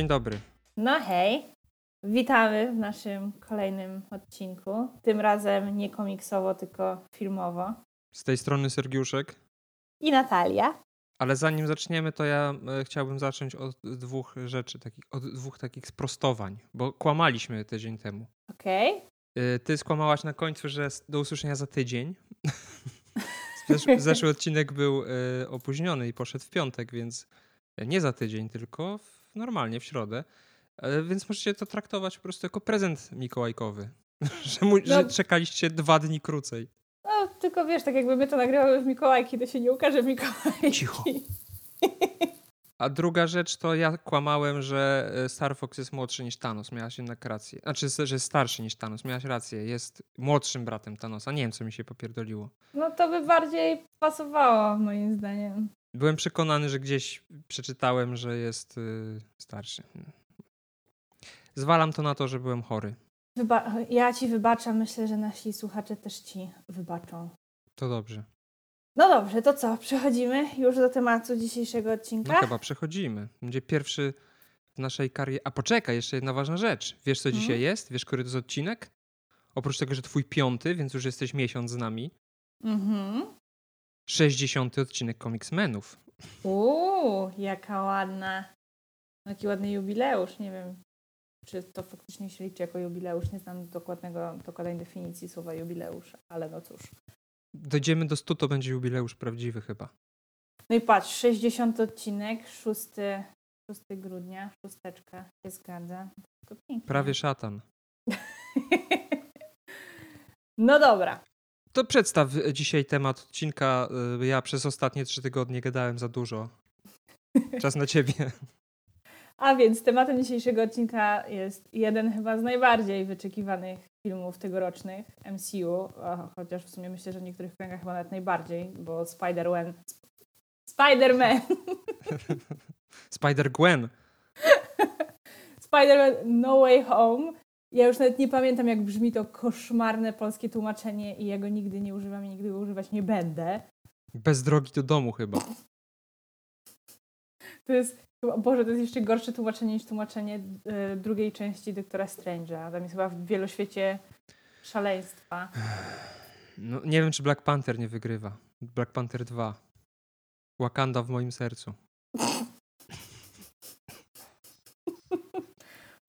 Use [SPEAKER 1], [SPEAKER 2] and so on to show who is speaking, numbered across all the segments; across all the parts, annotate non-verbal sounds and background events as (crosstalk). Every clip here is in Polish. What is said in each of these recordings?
[SPEAKER 1] Dzień dobry.
[SPEAKER 2] No hej, witamy w naszym kolejnym odcinku. Tym razem nie komiksowo, tylko filmowo.
[SPEAKER 1] Z tej strony Sergiuszek.
[SPEAKER 2] I Natalia.
[SPEAKER 1] Ale zanim zaczniemy, to ja e, chciałbym zacząć od dwóch rzeczy, takich, od dwóch takich sprostowań, bo kłamaliśmy tydzień temu.
[SPEAKER 2] Okej.
[SPEAKER 1] E, Ty skłamałaś na końcu, że do usłyszenia za tydzień. (laughs) Zesz- Zeszły odcinek był e, opóźniony i poszedł w piątek, więc nie za tydzień, tylko w, normalnie w środę. E, Więc możecie to traktować po prostu jako prezent mikołajkowy. (laughs) że, mu, że
[SPEAKER 2] No.
[SPEAKER 1] czekaliście dwa dni krócej.
[SPEAKER 2] No, tylko wiesz, tak jakby my to nagrywały w Mikołajki, to się nie ukaże w Mikołajki.
[SPEAKER 1] Cicho. (laughs) A druga rzecz to ja kłamałem, że e, Star Fox jest młodszy niż Thanos. Miałaś jednak rację. Znaczy, że jest starszy niż Thanos. Miałaś rację. Jest młodszym bratem Thanosa. Nie wiem, co mi się popierdoliło.
[SPEAKER 2] No to by bardziej pasowało, moim zdaniem.
[SPEAKER 1] Byłem przekonany, że gdzieś przeczytałem, że jest y, starszy. Zwalam to na to, że byłem chory.
[SPEAKER 2] Wyba- ja ci wybaczam, myślę, że nasi słuchacze też ci wybaczą.
[SPEAKER 1] To dobrze.
[SPEAKER 2] No dobrze, to co? Przechodzimy już do tematu dzisiejszego
[SPEAKER 1] No
[SPEAKER 2] odcinka?
[SPEAKER 1] chyba przechodzimy. Będzie pierwszy w naszej karierze. A poczekaj, jeszcze jedna ważna rzecz. Wiesz, co
[SPEAKER 2] Mhm.
[SPEAKER 1] dzisiaj jest? Wiesz, który to jest odcinek? Oprócz tego, że twój piąty, więc już jesteś miesiąc z nami.
[SPEAKER 2] Mhm.
[SPEAKER 1] 60. odcinek Comicsmenów.
[SPEAKER 2] Uuu, jaka ładna. Jaki ładny jubileusz. Nie wiem, czy to faktycznie się liczy jako jubileusz. Nie znam dokładnego, dokładnej definicji słowa jubileusz, ale no cóż.
[SPEAKER 1] Dojdziemy do 100, to będzie jubileusz prawdziwy chyba.
[SPEAKER 2] No i patrz, 60 odcinek, 6, 6 grudnia, szósteczka się zgadza. To pięknie.
[SPEAKER 1] Prawie szatan. (laughs)
[SPEAKER 2] No dobra.
[SPEAKER 1] To przedstaw e, dzisiaj temat odcinka. E, Ja przez ostatnie trzy tygodnie gadałem za dużo. Czas na ciebie. (laughs)
[SPEAKER 2] A więc tematem dzisiejszego odcinka jest jeden chyba z najbardziej wyczekiwanych filmów tegorocznych MCU, chociaż w sumie myślę, że w niektórych kręgach chyba nawet najbardziej, bo Spider-Man Spider-Man (laughs)
[SPEAKER 1] Spider-Gwen. (laughs)
[SPEAKER 2] Spider-Man No Way Home ja już nawet nie pamiętam, jak brzmi to koszmarne polskie tłumaczenie i ja go nigdy nie używam i nigdy go używać nie będę.
[SPEAKER 1] Bez drogi do domu chyba.
[SPEAKER 2] To jest, Boże, to jest jeszcze gorsze tłumaczenie niż tłumaczenie e, drugiej części Doktora Strange'a. Tam jest chyba w wieloświecie szaleństwa.
[SPEAKER 1] No, nie wiem, czy Black Panther nie wygrywa. Black Panther 2. Wakanda w moim sercu.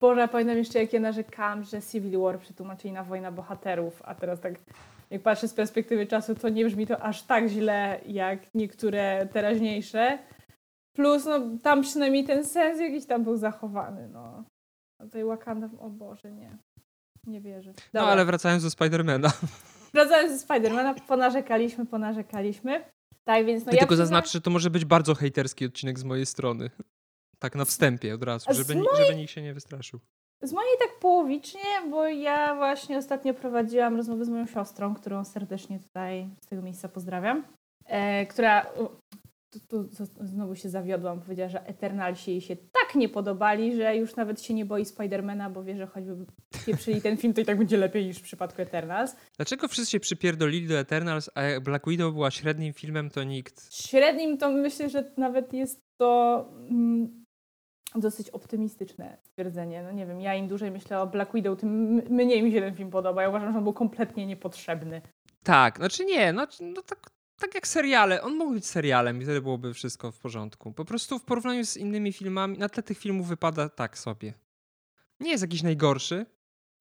[SPEAKER 2] Boże, pamiętam jeszcze, jak ja narzekałam, że Civil War przetłumaczyli na Wojna Bohaterów, a teraz tak, jak patrzę z perspektywy czasu, to nie brzmi to aż tak źle, jak niektóre teraźniejsze. Plus, no, tam przynajmniej ten sens jakiś tam był zachowany, no. A tutaj Wakanda, o Boże, nie. Nie wierzę.
[SPEAKER 1] No
[SPEAKER 2] Dobra.
[SPEAKER 1] ale wracając do Spidermana. (laughs)
[SPEAKER 2] Wracając do Spidermana, ponarzekaliśmy, ponarzekaliśmy. Tak, więc no
[SPEAKER 1] Ja
[SPEAKER 2] ja
[SPEAKER 1] tylko
[SPEAKER 2] przyznam-
[SPEAKER 1] zaznaczę, że to może być bardzo hejterski odcinek z mojej strony. Tak na wstępie od razu, żeby, ni- żeby nikt się nie wystraszył.
[SPEAKER 2] Z mojej tak połowicznie, bo ja właśnie ostatnio prowadziłam rozmowę z moją siostrą, którą serdecznie tutaj z tego miejsca pozdrawiam, e, która tu, tu znowu się zawiodłam, powiedziała, że Eternalsi jej się tak nie podobali, że już nawet się nie boi Spidermana, bo wie, że choćby pieprzyli ten film, to i tak będzie lepiej niż w przypadku Eternals.
[SPEAKER 1] Dlaczego wszyscy się przypierdolili do Eternals, a jak Black Widow była średnim filmem, to nikt...
[SPEAKER 2] Średnim to myślę, że nawet jest to mm, dosyć optymistyczne stwierdzenie. No nie wiem, ja im dłużej myślę o Black Widow, tym mniej mi się ten film podoba. Ja uważam, że on był kompletnie niepotrzebny.
[SPEAKER 1] Tak, znaczy nie, no, no tak, tak jak seriale. On mógł być serialem i wtedy byłoby wszystko w porządku. Po prostu w porównaniu z innymi filmami, na tle tych filmów wypada tak sobie. Nie jest jakiś najgorszy.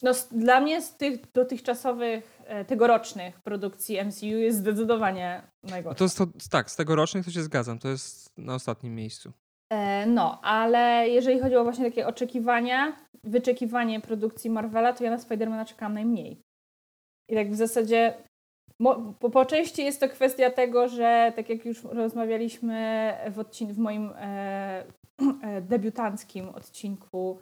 [SPEAKER 2] No, dla mnie z tych dotychczasowych, e, tegorocznych produkcji MCU jest zdecydowanie
[SPEAKER 1] No
[SPEAKER 2] najgorszy.
[SPEAKER 1] to, to tak, z tegorocznych to się zgadzam, to jest na ostatnim miejscu.
[SPEAKER 2] E, no, ale jeżeli chodzi o właśnie takie oczekiwania, wyczekiwanie produkcji Marvela, to ja na Spidermana czekałam najmniej. I tak w zasadzie po, po części jest to kwestia tego, że tak jak już rozmawialiśmy w, odcin- w moim e, e, debiutanckim odcinku,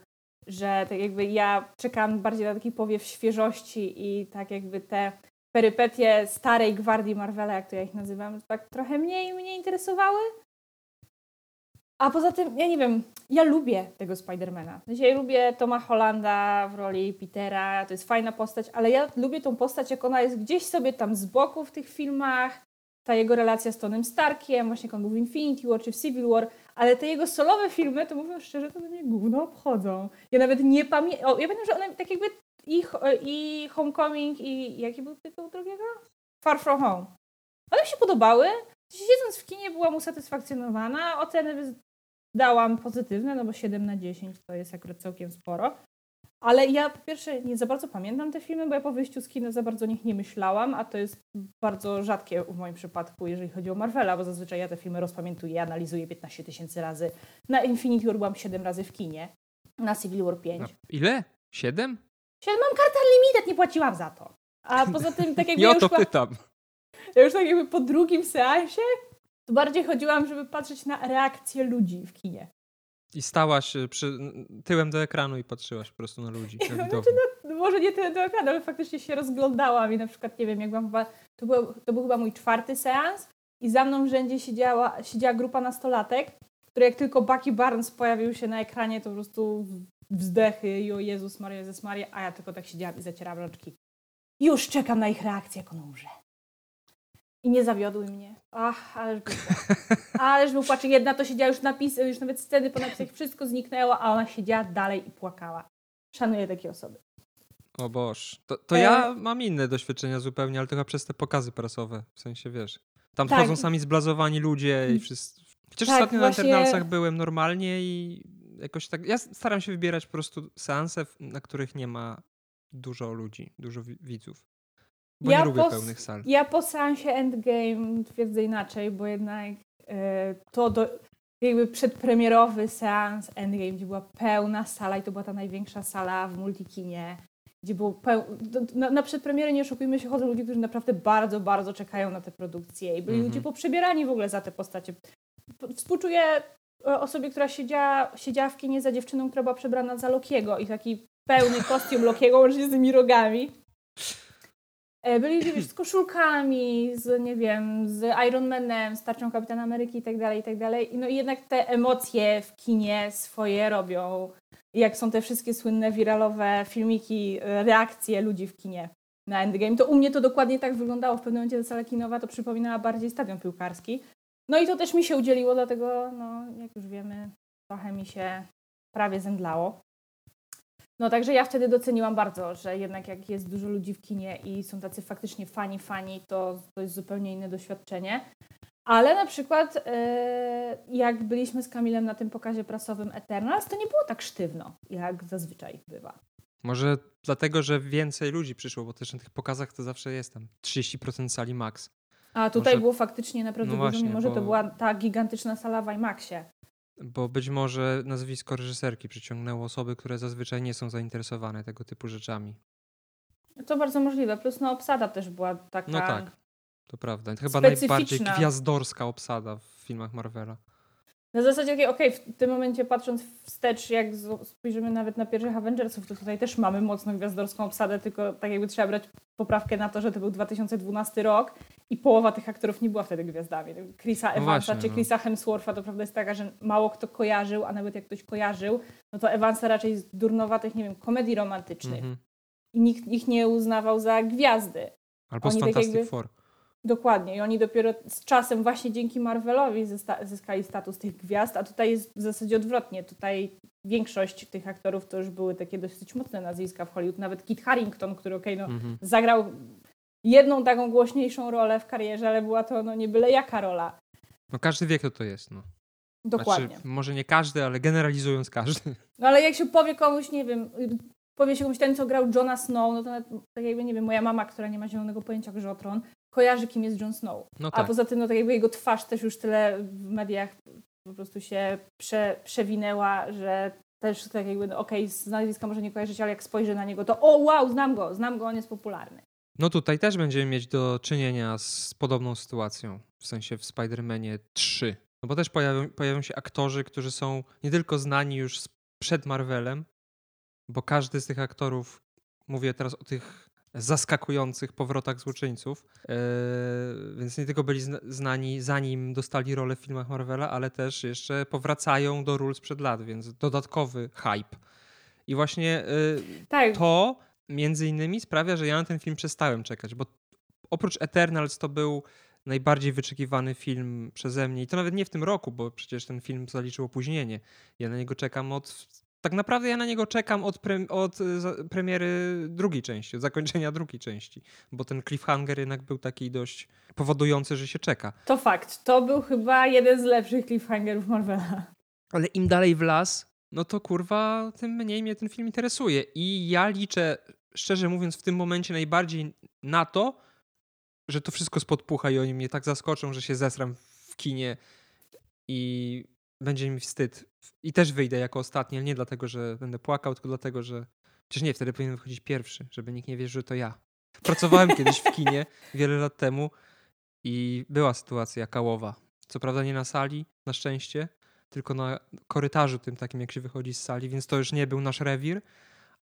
[SPEAKER 2] że tak jakby ja czekam bardziej na taki powiew świeżości i tak jakby te perypetie starej gwardii Marvela, jak to ja ich nazywam, tak trochę mniej mnie interesowały. A poza tym, ja nie wiem, ja lubię tego Spidermana. Ja lubię Toma Hollanda w roli Petera, to jest fajna postać, ale ja lubię tą postać, jak ona jest gdzieś sobie tam z boku w tych filmach, ta jego relacja z Tonym Starkiem, właśnie jak on był w Infinity War czy w Civil War, ale te jego solowe filmy, to mówiąc szczerze, to mnie gówno obchodzą. Ja nawet nie pamiętam, ja pamiętam, że one tak jakby i, i Homecoming i jaki był tytuł drugiego? Far From Home. One mi się podobały. Siedząc w kinie byłam usatysfakcjonowana. Oceny dałam pozytywne, no bo 7 na 10 to jest akurat całkiem sporo. Ale ja po pierwsze nie za bardzo pamiętam te filmy, bo ja po wyjściu z kina za bardzo o nich nie myślałam, a to jest bardzo rzadkie w moim przypadku, jeżeli chodzi o Marvela, bo zazwyczaj ja te filmy rozpamiętuję, analizuję 15 tysięcy razy. Na Infinity War byłam 7 razy w kinie, na Civil War 5.
[SPEAKER 1] Na ile? 7?
[SPEAKER 2] 7 mam kartę Unlimited, nie płaciłam za to. A poza tym, tak jakby (laughs)
[SPEAKER 1] ja
[SPEAKER 2] ja już,
[SPEAKER 1] to pytam.
[SPEAKER 2] ja już tak jakby po drugim seansie, to bardziej chodziłam, żeby patrzeć na reakcje ludzi w kinie.
[SPEAKER 1] I stałaś y, przy, tyłem do ekranu i patrzyłaś po prostu na ludzi. (laughs) Na
[SPEAKER 2] znaczy, no, może nie tyle do ekranu, ale faktycznie się rozglądałam i na przykład, nie wiem, jak byłam chyba, to był, to był chyba mój czwarty seans i za mną w rzędzie siedziała, siedziała grupa nastolatek, które jak tylko Bucky Barnes pojawił się na ekranie, to po prostu wzdechy i o Jezus Maria, Jezus Maria, a ja tylko tak siedziałam i zacierałam rączki. Już czekam na ich reakcję, jak on umrze. I nie zawiodły mnie. Ach, ależ był płacz. Ależ był płacz. Jedna to siedziała już napisy, już nawet sceny po napisach, wszystko zniknęło, a ona siedziała dalej i płakała. Szanuję takie osoby.
[SPEAKER 1] O Boż. To, to ja e... mam inne doświadczenia zupełnie, ale tylko przez te pokazy prasowe. W sensie, wiesz, tam tak. wchodzą sami zblazowani ludzie i wszyscy... Chociaż tak, ostatnio właśnie... na internalsach byłem normalnie i jakoś tak... Ja staram się wybierać po prostu seanse, na których nie ma dużo ludzi, dużo widzów. Bo ja nie lubię po, pełnych sal.
[SPEAKER 2] Ja po seansie Endgame twierdzę inaczej, bo jednak e, to do, jakby przedpremierowy seans Endgame, gdzie była pełna sala i to była ta największa sala w multikinie, gdzie było peł... na, na przedpremierę, nie oszukujmy się, chodzą ludzie, którzy naprawdę bardzo, bardzo czekają na te produkcje i byli mm -hmm. ludzie poprzebierani w ogóle za te postacie. Współczuję e, osobie, która siedziała, siedziała w kinie za dziewczyną, która była przebrana za Lokiego i taki pełny kostium Lokiego łącznie z tymi rogami. E, byli wiesz, z koszulkami, z nie wiem, z Iron Manem, z tarczą Kapitana Ameryki tak dalej, i tak dalej. No i jednak te emocje w kinie swoje robią. Jak są te wszystkie słynne wiralowe filmiki, e, reakcje ludzi w kinie na Endgame, to u mnie to dokładnie tak wyglądało. W pewnym momencie ta sala kinowa to przypominała bardziej stadion piłkarski. No i to też mi się udzieliło, dlatego, no, jak już wiemy, trochę mi się prawie zemdlało. No także ja wtedy doceniłam bardzo, że jednak jak jest dużo ludzi w kinie i są tacy faktycznie fani, fani, to, to jest zupełnie inne doświadczenie. Ale na przykład yy, jak byliśmy z Kamilem na tym pokazie prasowym Eternals, to nie było tak sztywno, jak zazwyczaj bywa.
[SPEAKER 1] Może dlatego, że więcej ludzi przyszło, bo też na tych pokazach to zawsze jest tam 30% sali max.
[SPEAKER 2] A tutaj Może... było faktycznie naprawdę no dużo, mimo że to była ta gigantyczna sala w IMAXie.
[SPEAKER 1] Bo być może nazwisko reżyserki przyciągnęło osoby, które zazwyczaj nie są zainteresowane tego typu rzeczami.
[SPEAKER 2] To bardzo możliwe. Plus no, obsada też była taka.
[SPEAKER 1] No tak, to prawda. Chyba najbardziej gwiazdorska obsada w filmach Marvela.
[SPEAKER 2] Na zasadzie, okej, okay, w tym momencie patrząc wstecz, jak spojrzymy nawet na pierwszych Avengersów, to tutaj też mamy mocno gwiazdorską obsadę, tylko tak jakby trzeba brać poprawkę na to, że to był 2012 rok i połowa tych aktorów nie była wtedy gwiazdami. Chrisa no Evansa no czy Chrisa Hemswortha to prawda jest taka, że mało kto kojarzył, a nawet jak ktoś kojarzył, no to Evansa raczej z durnowatych, nie wiem, komedii romantycznych. Mm -hmm. I nikt ich nie uznawał za gwiazdy.
[SPEAKER 1] Albo Oni z tak Fantastic tak jakby... Four.
[SPEAKER 2] Dokładnie. I oni dopiero z czasem, właśnie dzięki Marvelowi, zyskali status tych gwiazd, a tutaj jest w zasadzie odwrotnie. Tutaj większość tych aktorów to już były takie dosyć mocne nazwiska w Hollywood. Nawet Kit Harington, który okay, no, -hmm. zagrał jedną taką głośniejszą rolę w karierze, ale była to no, nie byle jaka rola.
[SPEAKER 1] No każdy wie, kto to jest. No.
[SPEAKER 2] Dokładnie.
[SPEAKER 1] Znaczy, może nie każdy, ale generalizując każdy.
[SPEAKER 2] No ale jak się powie komuś, nie wiem, powie się komuś ten, co grał Johna Snow, no to nawet, tak jakby, nie wiem, moja mama, która nie ma zielonego pojęcia grze o tron, kojarzy, kim jest Jon Snow. No tak. A poza tym, no tak jakby jego twarz też już tyle w mediach po prostu się prze, przewinęła, że też tak jakby, no okej, okay, z nazwiska może nie kojarzyć, ale jak spojrzy na niego, to o wow, znam go, znam go, on jest popularny.
[SPEAKER 1] No tutaj też będziemy mieć do czynienia z podobną sytuacją, w sensie w Spider-Manie 3. No bo też pojawią, pojawią się aktorzy, którzy są nie tylko znani już przed Marvelem, bo każdy z tych aktorów, mówię teraz o tych zaskakujących powrotach złoczyńców. Yy, więc nie tylko byli znani zanim dostali rolę w filmach Marvela, ale też jeszcze powracają do ról sprzed lat, więc dodatkowy hype. I właśnie yy, tak. to między innymi sprawia, że ja na ten film przestałem czekać, bo oprócz Eternals to był najbardziej wyczekiwany film przeze mnie. I to nawet nie w tym roku, bo przecież ten film zaliczył opóźnienie. Ja na niego czekam od. Tak naprawdę ja na niego czekam od, pre, od y, premiery drugiej części, od zakończenia drugiej części, bo ten cliffhanger jednak był taki dość powodujący, że się czeka.
[SPEAKER 2] To fakt. To był chyba jeden z lepszych cliffhangerów Marvela.
[SPEAKER 1] Ale im dalej w las, no to kurwa, tym mniej mnie ten film interesuje. I ja liczę, szczerze mówiąc, w tym momencie najbardziej na to, że to wszystko spodpucha i oni mnie tak zaskoczą, że się zesram w kinie i będzie mi wstyd. I też wyjdę jako ostatni, ale nie dlatego, że będę płakał, tylko dlatego, że. Przecież nie, wtedy powinien wychodzić pierwszy, żeby nikt nie wierzył, że to ja. Pracowałem kiedyś w kinie wiele lat temu i była sytuacja kałowa. Co prawda nie na sali, na szczęście, tylko na korytarzu tym takim, jak się wychodzi z sali, więc to już nie był nasz rewir,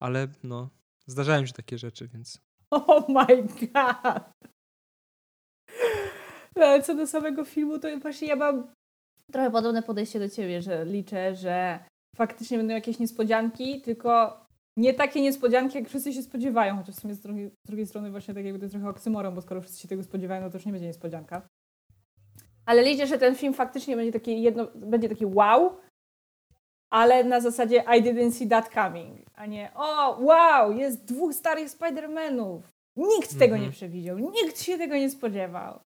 [SPEAKER 1] ale no, zdarzają się takie rzeczy, więc... (laughs)
[SPEAKER 2] Oh my god! No, ale co do samego filmu, to właśnie ja mam trochę podobne podejście do ciebie, że liczę, że faktycznie będą jakieś niespodzianki, tylko nie takie niespodzianki, jak wszyscy się spodziewają, chociaż w sumie z drugiej, z drugiej strony właśnie tak jakby to jest trochę oksymorą, bo skoro wszyscy się tego spodziewają, no to już nie będzie niespodzianka. Ale liczę, że ten film faktycznie będzie taki jedno, będzie taki wow, ale na zasadzie I didn't see that coming, a nie o wow, jest dwóch starych Spider-Manów. Nikt tego mm -hmm. nie przewidział, nikt się tego nie spodziewał.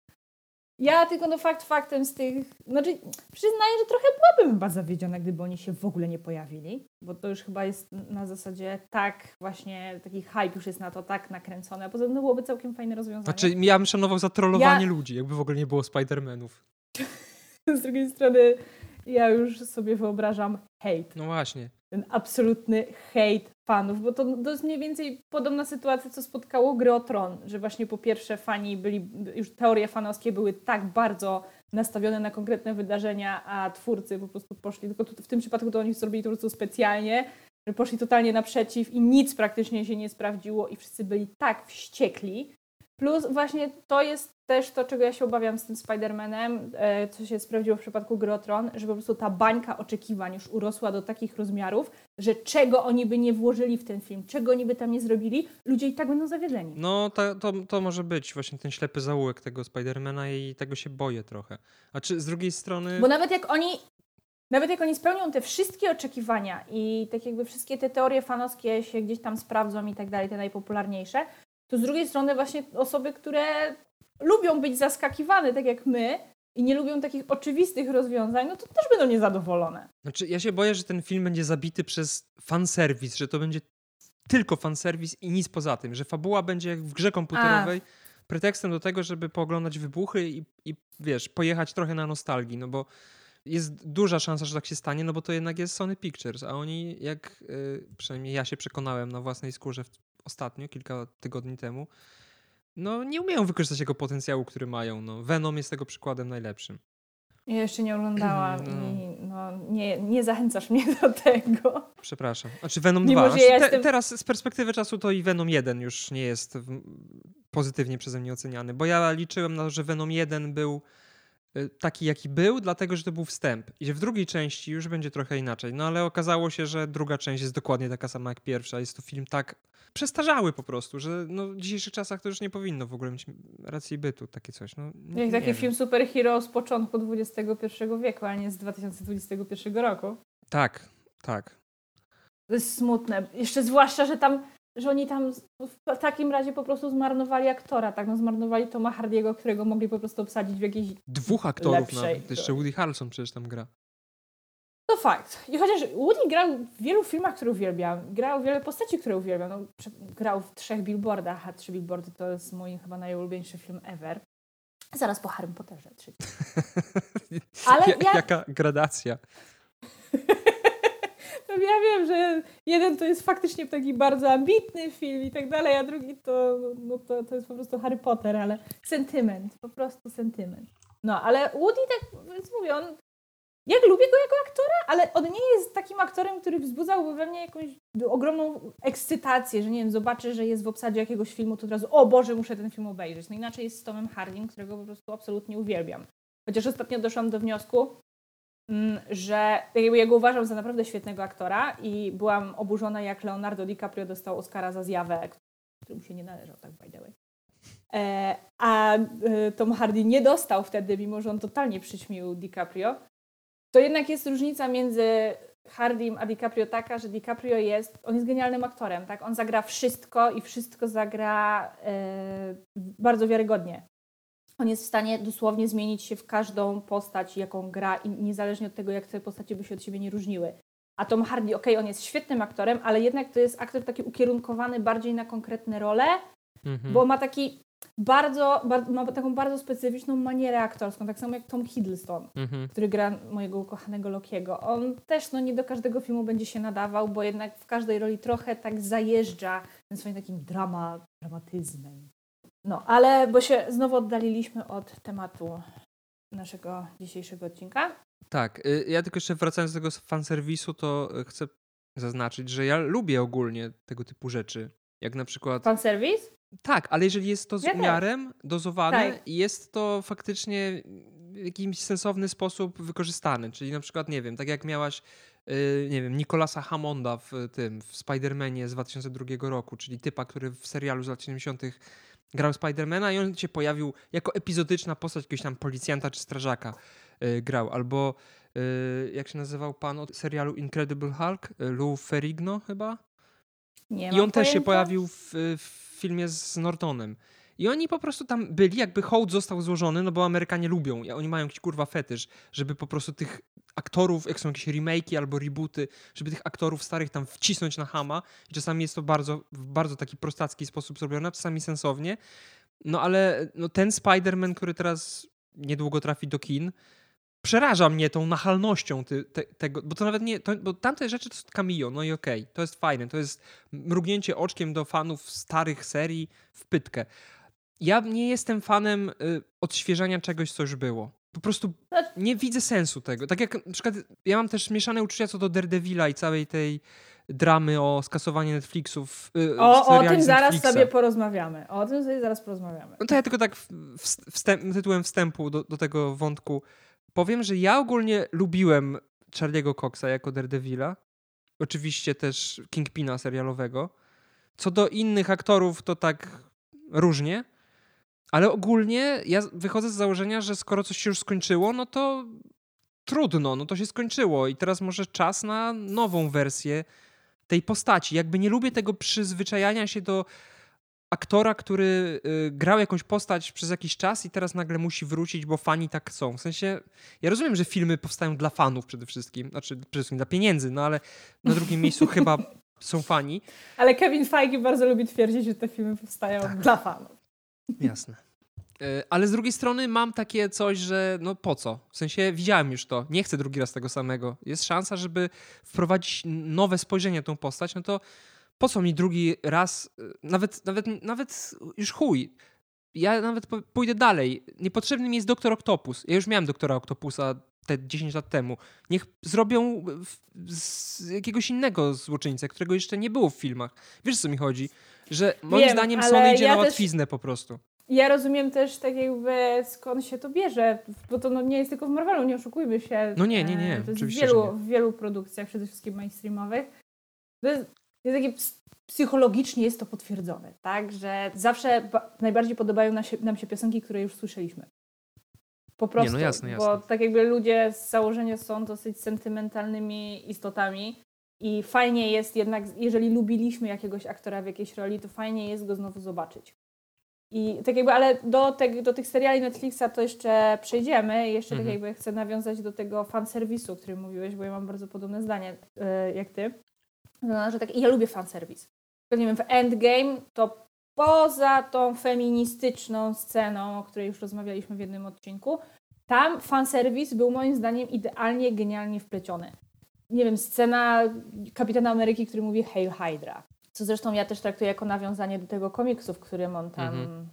[SPEAKER 2] Ja tylko no fakt faktem z tych, znaczy przyznaję, że trochę byłabym chyba zawiedziona, gdyby oni się w ogóle nie pojawili, bo to już chyba jest na zasadzie tak właśnie, taki hype już jest na to tak nakręcony, a poza tym to byłoby całkiem fajne rozwiązanie.
[SPEAKER 1] Znaczy ja bym szanował za trollowanie ja... ludzi, jakby w ogóle nie było Spider-Manów. (laughs)
[SPEAKER 2] z drugiej strony ja już sobie wyobrażam hate.
[SPEAKER 1] No właśnie.
[SPEAKER 2] Ten absolutny hate fanów, bo to, to jest mniej więcej podobna sytuacja, co spotkało gry o Tron, że właśnie po pierwsze fani byli, już teorie fanowskie były tak bardzo nastawione na konkretne wydarzenia, a twórcy po prostu poszli, tylko w tym przypadku to oni zrobili to po prostu specjalnie, że poszli totalnie naprzeciw i nic praktycznie się nie sprawdziło i wszyscy byli tak wściekli, Plus właśnie to jest też to, czego ja się obawiam z tym Spider-Manem, e, co się sprawdziło w przypadku Grotron, że po prostu ta bańka oczekiwań już urosła do takich rozmiarów, że czego oni by nie włożyli w ten film, czego oni by tam nie zrobili, ludzie i tak będą zawiedzeni.
[SPEAKER 1] No to, to, to może być właśnie ten ślepy zaułek tego Spidermana i tego się boję trochę. A czy z drugiej strony...
[SPEAKER 2] Bo nawet jak oni nawet jak oni spełnią te wszystkie oczekiwania i tak jakby wszystkie te teorie fanowskie się gdzieś tam sprawdzą i tak dalej, te najpopularniejsze, to z drugiej strony właśnie osoby, które lubią być zaskakiwane, tak jak my, i nie lubią takich oczywistych rozwiązań, no to też będą niezadowolone.
[SPEAKER 1] Znaczy, ja się boję, że ten film będzie zabity przez fanserwis, że to będzie tylko fanserwis i nic poza tym, że fabuła będzie jak w grze komputerowej A. pretekstem do tego, żeby pooglądać wybuchy i, i wiesz, pojechać trochę na nostalgii, no bo jest duża szansa, że tak się stanie, no bo to jednak jest Sony Pictures, a oni, jak y, przynajmniej ja się przekonałem na własnej skórze ostatnio, kilka tygodni temu, no nie umieją wykorzystać jego potencjału, który mają. No, Venom jest tego przykładem najlepszym.
[SPEAKER 2] Ja jeszcze nie oglądałam (clears throat) no. i no, nie, nie zachęcasz mnie do tego.
[SPEAKER 1] Przepraszam. Znaczy Venom Mimo, 2. Znaczy, ja te, jestem... Teraz z perspektywy czasu to i Venom 1 już nie jest pozytywnie przeze mnie oceniany, bo ja liczyłem na to, że Venom 1 był taki, jaki był, dlatego że to był wstęp. I że w drugiej części już będzie trochę inaczej. No ale okazało się, że druga część jest dokładnie taka sama jak pierwsza. Jest to film tak przestarzały po prostu, że no, w dzisiejszych czasach to już nie powinno w ogóle mieć racji bytu, takie coś. No,
[SPEAKER 2] nie, jak taki wiem. film superhero z początku XXI wieku, a nie z 2021 roku.
[SPEAKER 1] Tak, tak.
[SPEAKER 2] To jest smutne. Jeszcze zwłaszcza, że tam że oni tam w takim razie po prostu zmarnowali aktora, tak? No zmarnowali Toma Hardiego, którego mogli po prostu obsadzić w jakiejś
[SPEAKER 1] Dwóch aktorów nawet. Jeszcze Woody Harrelson przecież tam gra.
[SPEAKER 2] To fakt. I chociaż Woody grał w wielu filmach, które uwielbiam, grał w wiele postaci, które uwielbiam. No, grał w trzech billboardach, a trzy billboardy to jest mój chyba najulubieńszy film ever. Zaraz po Harry Potterze. (laughs)
[SPEAKER 1] Ale ja... Jaka gradacja. (laughs)
[SPEAKER 2] No ja wiem, że jeden to jest faktycznie taki bardzo ambitny film i tak dalej, a drugi to, no to, to jest po prostu Harry Potter, ale sentyment, po prostu sentyment. No, ale Woody tak, więc mówię, on, jak lubię go jako aktora, ale on nie jest takim aktorem, który wzbudzałby we mnie jakąś ogromną ekscytację, że nie wiem, zobaczę, że jest w obsadzie jakiegoś filmu, to od razu, o Boże, muszę ten film obejrzeć. No inaczej jest z Tomem Harding, którego po prostu absolutnie uwielbiam. Chociaż ostatnio doszłam do wniosku, że ja go uważam za naprawdę świetnego aktora i byłam oburzona, jak Leonardo DiCaprio dostał Oscara za zjawę, który mu się nie należał, tak by the way. e, a e, Tom Hardy nie dostał wtedy, mimo że on totalnie przyćmił DiCaprio, to jednak jest różnica między Hardym a DiCaprio taka, że DiCaprio jest, on jest genialnym aktorem, tak? On zagra wszystko i wszystko zagra e, bardzo wiarygodnie. On jest w stanie dosłownie zmienić się w każdą postać, jaką gra i niezależnie od tego, jak te postacie by się od siebie nie różniły. A Tom Hardy, okej, okay, on jest świetnym aktorem, ale jednak to jest aktor taki ukierunkowany bardziej na konkretne role, mhm. bo ma taki bardzo, bardzo, ma taką bardzo specyficzną manierę aktorską, tak samo jak Tom Hiddleston, mhm. który gra mojego ukochanego Lokiego. On też no, nie do każdego filmu będzie się nadawał, bo jednak w każdej roli trochę tak zajeżdża swoim takim drama, dramatyzmem. No, ale bo się znowu oddaliliśmy od tematu naszego dzisiejszego odcinka.
[SPEAKER 1] Tak, y, ja tylko jeszcze wracając do tego fanserwisu, to chcę zaznaczyć, że ja lubię ogólnie tego typu rzeczy. Jak na przykład.
[SPEAKER 2] Fanserwis?
[SPEAKER 1] Tak, ale jeżeli jest to z ja umiarem, dozowane tak. i jest to faktycznie w jakiś sensowny sposób wykorzystane. Czyli na przykład, nie wiem, tak jak miałaś, yy, nie wiem, Nicolasa Hammonda w tym, w Spider-Manie z 2002 roku, czyli typa, który w serialu z lat 70 grał Spidermana i on się pojawił jako epizodyczna postać jakiegoś tam policjanta czy strażaka yy, grał. Albo yy, jak się nazywał pan od serialu Incredible Hulk? Yy, Lou Ferrigno chyba?
[SPEAKER 2] Nie
[SPEAKER 1] I on
[SPEAKER 2] też
[SPEAKER 1] się pojawił w, w filmie z Nortonem. I oni po prostu tam byli, jakby hołd został złożony, no bo Amerykanie lubią, oni mają jakiś kurwa fetysz, żeby po prostu tych aktorów, jak są jakieś remake'i albo rebooty, żeby tych aktorów starych tam wcisnąć na hama. I czasami jest to bardzo, w bardzo taki prostacki sposób zrobione, czasami sensownie. No ale no, ten Spider-Man, który teraz niedługo trafi do kin, przeraża mnie tą nachalnością ty, te, tego, bo to nawet nie, to, bo tamte rzeczy to jest no i okej, okay, to jest fajne, to jest mrugnięcie oczkiem do fanów starych serii w pytkę. Ja nie jestem fanem y, odświeżania czegoś, co już było. Po prostu nie widzę sensu tego. Tak jak na przykład ja mam też mieszane uczucia co do Daredevila i całej tej dramy o skasowanie Netflixów.
[SPEAKER 2] Yy, o, o tym zaraz Netflixa. sobie porozmawiamy. O tym sobie zaraz porozmawiamy.
[SPEAKER 1] No to ja tylko tak wstęp, tytułem wstępu do, do tego wątku powiem, że ja ogólnie lubiłem Charlie'ego Coxa jako Daredevila. Oczywiście też Kingpina serialowego. Co do innych aktorów, to tak różnie. Ale ogólnie ja wychodzę z założenia, że skoro coś się już skończyło, no to trudno, no to się skończyło i teraz może czas na nową wersję tej postaci. Jakby nie lubię tego przyzwyczajania się do aktora, który y, grał jakąś postać przez jakiś czas i teraz nagle musi wrócić, bo fani tak chcą. W sensie, ja rozumiem, że filmy powstają dla fanów przede wszystkim, znaczy przede wszystkim dla pieniędzy, no ale na drugim miejscu (laughs) chyba są fani.
[SPEAKER 2] Ale Kevin Feige bardzo lubi twierdzić, że te filmy powstają tak. dla fanów.
[SPEAKER 1] Jasne. Y, ale z drugiej strony mam takie coś, że no po co? W sensie widziałem już to, nie chcę drugi raz tego samego. Jest szansa, żeby wprowadzić nowe spojrzenie na tą postać, no to po co mi drugi raz, y, nawet, nawet, nawet już chuj. Ja nawet pójdę dalej. Niepotrzebny mi jest doktor Octopus. Ja już miałem doktora Octopusa te 10 lat temu. Niech zrobią z jakiegoś innego złoczyńcę, którego jeszcze nie było w filmach. Wiesz, co mi chodzi? Że moim Wiem, zdaniem Sony idzie ja na łatwiznę też... po prostu.
[SPEAKER 2] Ja rozumiem też tak jakby skąd się to bierze, bo to no nie jest tylko w Marvelu, nie oszukujmy się.
[SPEAKER 1] No nie, nie, nie.
[SPEAKER 2] E, to jest w wielu, w wielu produkcjach, przede wszystkim mainstreamowych. To jest, jest takie psychologicznie jest to potwierdzone, tak, że zawsze najbardziej podobają nam się, nam się piosenki, które już słyszeliśmy. Po prostu, Nie, no jasne, jasne. bo tak jakby ludzie z założenia są dosyć sentymentalnymi istotami i fajnie jest jednak, jeżeli lubiliśmy jakiegoś aktora w jakiejś roli, to fajnie jest go znowu zobaczyć. I tak jakby, ale do, te, do tych seriali Netflixa to jeszcze przejdziemy. Jeszcze tak mhm. tak jakby chcę nawiązać do tego fanserwisu, o którym mówiłeś, bo ja mam bardzo podobne zdanie yy, jak ty. No, że tak, ja lubię fanserwis. Nie wiem, w Endgame to poza tą feministyczną sceną, o której już rozmawialiśmy w jednym odcinku, tam fanserwis był moim zdaniem idealnie, genialnie wpleciony. Nie wiem, scena Kapitana Ameryki, który mówi Hail Hydra. Co zresztą ja też traktuję jako nawiązanie do tego komiksu, w którym on tam mhm.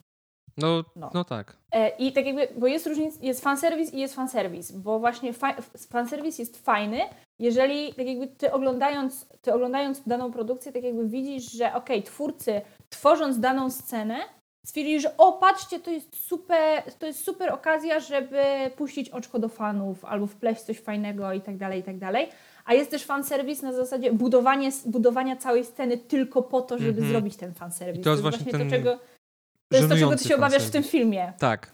[SPEAKER 1] No, no. no tak.
[SPEAKER 2] E, I tak jakby, bo jest różnica, jest fanserwis i jest fanserwis, bo właśnie fa fanserwis jest fajny, jeżeli tak jakby ty oglądając, ty oglądając daną produkcję, tak jakby widzisz, że okej, okay, twórcy tworząc daną scenę stwierdzili, że o patrzcie, to jest super, to jest super okazja, żeby puścić oczko do fanów albo wpleść coś fajnego i tak dalej, i tak dalej. A jest też fanserwis na zasadzie budowanie, budowania całej sceny tylko po to, żeby mm -hmm. zrobić ten fanserwis.
[SPEAKER 1] I to jest właśnie, właśnie ten... to, czego
[SPEAKER 2] To jest to, czego ty się obawiasz w tym filmie.
[SPEAKER 1] Tak,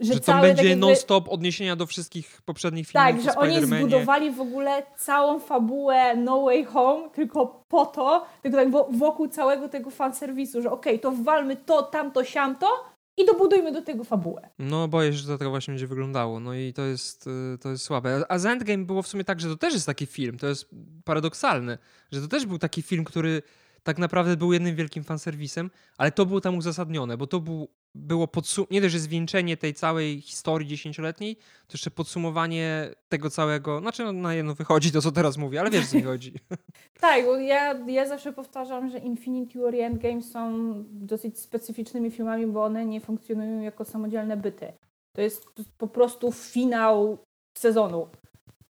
[SPEAKER 2] Że,
[SPEAKER 1] że to będzie
[SPEAKER 2] tak jakby,
[SPEAKER 1] non-stop odniesienia do wszystkich poprzednich filmów
[SPEAKER 2] Tak, że oni zbudowali w ogóle całą fabułę No Way Home tylko po to, tylko tak wo- wokół całego tego fanserwisu, że okej, to wwalmy to, tamto, siamto i dobudujmy do tego fabułę.
[SPEAKER 1] No, boję się, że to tak właśnie będzie wyglądało. No i to jest, y, to jest słabe. A z Endgame było w sumie tak, że to też jest taki film. To jest paradoksalne, że to też był taki film, który tak naprawdę był jednym wielkim fanserwisem, ale to było tam uzasadnione, bo to był, było podsum- nie dość, że zwieńczenie tej całej historii dziesięcioletniej, to jeszcze podsumowanie tego całego, znaczy no, na jedno wychodzi to, co teraz mówię, ale wiesz, co mi chodzi. (laughs)
[SPEAKER 2] Tak, bo ja, ja zawsze powtarzam, że Infinity War i Endgame są dosyć specyficznymi filmami, bo one nie funkcjonują jako samodzielne byty. To jest po prostu finał sezonu.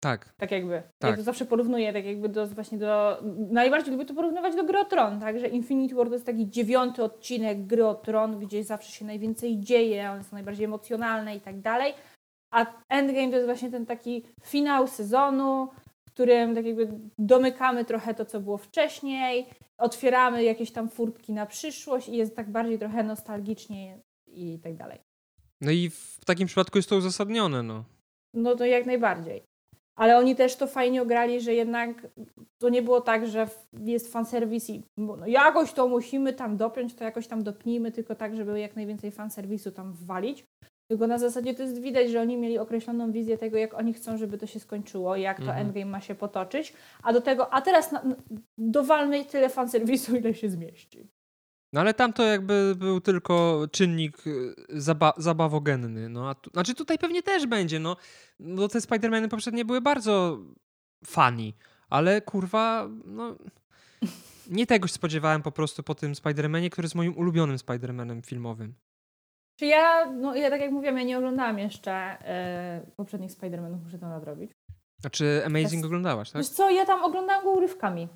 [SPEAKER 1] Tak,
[SPEAKER 2] Tak jakby. Ja
[SPEAKER 1] Tak.
[SPEAKER 2] to zawsze porównuję, tak jakby do, właśnie do... Najbardziej lubię to porównywać do Gry o Tron, tak? Że Infinity War to jest taki dziewiąty odcinek Gry o Tron, gdzie zawsze się najwięcej dzieje, one są najbardziej emocjonalne i tak dalej. A Endgame to jest właśnie ten taki finał sezonu, w którym tak jakby domykamy trochę to, co było wcześniej, otwieramy jakieś tam furtki na przyszłość i jest tak bardziej trochę nostalgicznie i tak dalej.
[SPEAKER 1] no i w takim przypadku jest to uzasadnione, no.
[SPEAKER 2] No to jak najbardziej. Ale oni też to fajnie ograli, że jednak to nie było tak, że jest fanserwis i no jakoś to musimy tam dopiąć, to jakoś tam dopnijmy, tylko tak, żeby jak najwięcej fanserwisu tam wwalić. Tylko na zasadzie to jest widać, że oni mieli określoną wizję tego, jak oni chcą, żeby to się skończyło, jak to
[SPEAKER 1] Mhm.
[SPEAKER 2] endgame ma się potoczyć, a do tego, a teraz na, dowalmy tyle fanserwisu, ile się zmieści.
[SPEAKER 1] No ale tam to jakby był tylko czynnik y, zaba zabawogenny. No, a tu, znaczy tutaj pewnie też będzie, no. Bo te Spider-Many poprzednie były bardzo funny, ale kurwa, no... Nie tego się spodziewałem po prostu po tym Spider-Manie, który jest moim ulubionym Spider-Manem filmowym.
[SPEAKER 2] Czy ja, no ja tak jak mówiłam, ja nie oglądałam jeszcze e, poprzednich Spider-Manów, muszę to nadrobić.
[SPEAKER 1] Znaczy Amazing
[SPEAKER 2] Jest-
[SPEAKER 1] oglądałaś, tak?
[SPEAKER 2] Wiesz co, ja tam oglądałam go urywkami.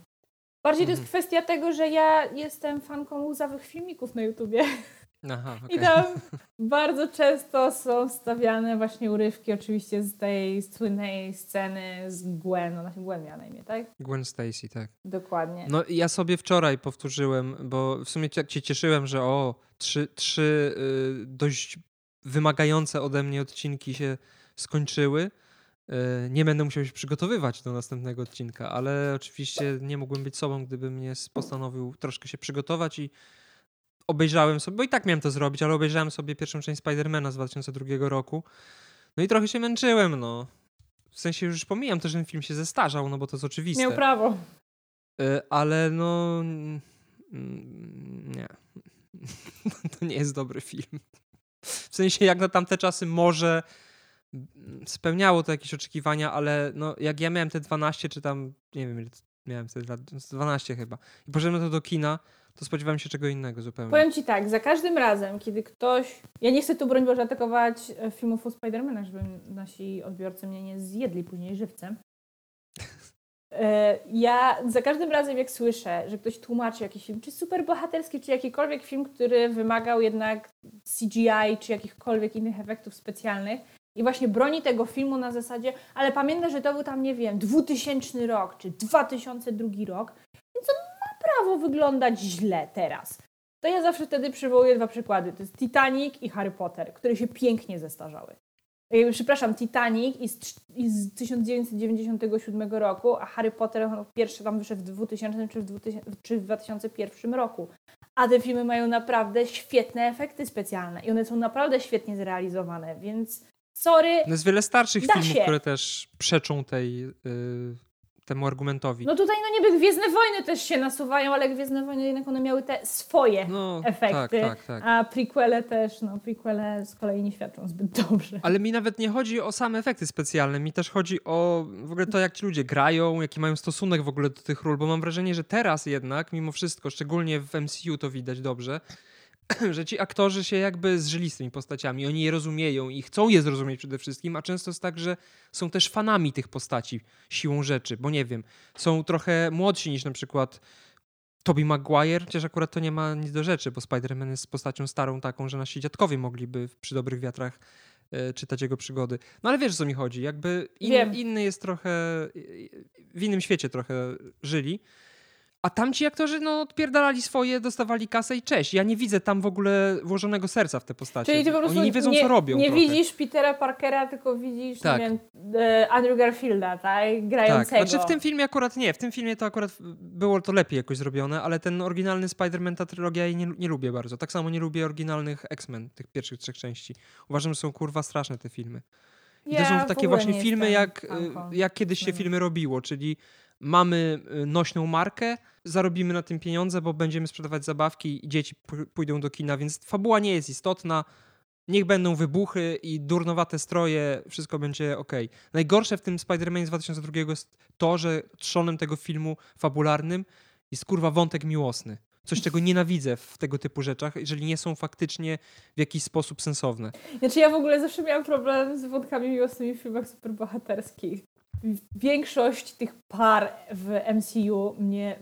[SPEAKER 2] Bardziej to jest
[SPEAKER 1] Mhm.
[SPEAKER 2] kwestia tego, że ja jestem fanką łzawych filmików na YouTubie
[SPEAKER 1] Aha, (laughs)
[SPEAKER 2] i
[SPEAKER 1] okej.
[SPEAKER 2] tam (laughs) bardzo często są stawiane właśnie urywki oczywiście z tej słynnej sceny z Gwen, ona się Gwen miała na imię, tak?
[SPEAKER 1] Gwen Stacy, tak.
[SPEAKER 2] Dokładnie.
[SPEAKER 1] No ja sobie wczoraj powtórzyłem, bo w sumie tak się cieszyłem, że o, trzy, trzy y, dość wymagające ode mnie odcinki się skończyły. Y, nie będę musiał się przygotowywać do następnego odcinka, ale oczywiście nie mógłbym być sobą, gdybym nie postanowił troszkę się przygotować i obejrzałem sobie, bo i tak miałem to zrobić, ale obejrzałem sobie pierwszą część Spidermana z 2002 roku. No i trochę się męczyłem, no. W sensie już pomijam to, że ten film się zestarzał, no bo to jest oczywiste.
[SPEAKER 2] Miał prawo.
[SPEAKER 1] Y, ale no. mm, Nie. (laughs) To nie jest dobry film. W sensie, jak na tamte czasy może spełniało to jakieś oczekiwania, ale no, jak ja miałem te 12, czy tam, nie wiem, ile miałem wtedy lat, z 12 chyba, i poszedłem to do kina, to spodziewałem się czego innego zupełnie.
[SPEAKER 2] Powiem Ci tak, za każdym razem, kiedy ktoś... Ja nie chcę tu, broń Boże, atakować e, filmów o Spidermanach, żeby nasi odbiorcy mnie nie zjedli później żywcem. (laughs) E, Ja za każdym razem, jak słyszę, że ktoś tłumaczy jakiś film, czy superbohaterski, czy jakikolwiek film, który wymagał jednak CGI, czy jakichkolwiek innych efektów specjalnych i właśnie broni tego filmu na zasadzie, ale pamiętaj, że to był tam, nie wiem, 2000 rok, czy 2002 rok, więc on ma prawo wyglądać źle teraz. To ja zawsze wtedy przywołuję dwa przykłady. To jest Titanic i Harry Potter, które się pięknie zestarzały. Jakby, Przepraszam, Titanic i z, trz- i z 1997 roku, a Harry Potter pierwszy tam wyszedł w 2000 czy w, 2000 czy w 2001 roku. A te filmy mają naprawdę świetne efekty specjalne i one są naprawdę świetnie zrealizowane, więc sorry.
[SPEAKER 1] No jest wiele starszych filmów,
[SPEAKER 2] się.
[SPEAKER 1] które też przeczą tej, y, temu argumentowi.
[SPEAKER 2] No tutaj no niby Gwiezdne Wojny też się nasuwają, ale Gwiezdne Wojny jednak one miały te swoje
[SPEAKER 1] No,
[SPEAKER 2] efekty.
[SPEAKER 1] tak, tak, tak.
[SPEAKER 2] A prequele też, no prequele z kolei nie świadczą zbyt dobrze.
[SPEAKER 1] Ale mi nawet nie chodzi o same efekty specjalne, mi też chodzi o w ogóle to, jak ci ludzie grają, jaki mają stosunek w ogóle do tych ról, bo mam wrażenie, że teraz jednak, mimo wszystko, szczególnie w MCU to widać dobrze, (clears throat) że ci aktorzy się jakby zżyli z tymi postaciami, oni je rozumieją i chcą je zrozumieć przede wszystkim, a często jest tak, że są też fanami tych postaci siłą rzeczy, bo nie wiem, są trochę młodsi niż na przykład Tobey Maguire, chociaż akurat to nie ma nic do rzeczy, bo Spider-Man jest postacią starą taką, że nasi dziadkowie mogliby przy dobrych wiatrach e, czytać jego przygody. No ale wiesz, o co mi chodzi. Jakby in, inny jest trochę, w innym świecie trochę żyli. A tamci aktorzy no, odpierdalali swoje, dostawali kasę i cześć. Ja nie widzę tam w ogóle włożonego serca w te postacie.
[SPEAKER 2] Czyli ty po prostu
[SPEAKER 1] Oni nie wiedzą,
[SPEAKER 2] nie,
[SPEAKER 1] co robią.
[SPEAKER 2] Nie
[SPEAKER 1] trochę.
[SPEAKER 2] widzisz Petera Parkera, tylko widzisz,
[SPEAKER 1] Tak.
[SPEAKER 2] nie wiem, e, Andrew Garfielda, tak?
[SPEAKER 1] Tak,
[SPEAKER 2] Grającego.
[SPEAKER 1] znaczy w tym filmie akurat nie, w tym filmie to akurat było to lepiej jakoś zrobione, ale ten oryginalny Spider-Man, ta trylogia, jej nie, nie lubię bardzo. Tak samo nie lubię oryginalnych X-Men, tych pierwszych trzech części. Uważam, że są kurwa straszne te filmy. I to
[SPEAKER 2] Ja
[SPEAKER 1] są
[SPEAKER 2] w
[SPEAKER 1] takie właśnie
[SPEAKER 2] nie
[SPEAKER 1] filmy, jak, y, jak kiedyś się
[SPEAKER 2] X-Menów.
[SPEAKER 1] filmy robiło, czyli mamy y, nośną markę, zarobimy na tym pieniądze, bo będziemy sprzedawać zabawki i dzieci pójdą do kina, więc fabuła nie jest istotna. Niech będą wybuchy i durnowate stroje, wszystko będzie ok. Najgorsze w tym Spider-Man z 2002 jest to, że trzonem tego filmu fabularnym jest kurwa wątek miłosny. Coś, czego nienawidzę w tego typu rzeczach, jeżeli nie są faktycznie w jakiś sposób sensowne.
[SPEAKER 2] Znaczy ja w ogóle zawsze miałam problem z wątkami miłosnymi w filmach superbohaterskich. Większość tych par w MCU mnie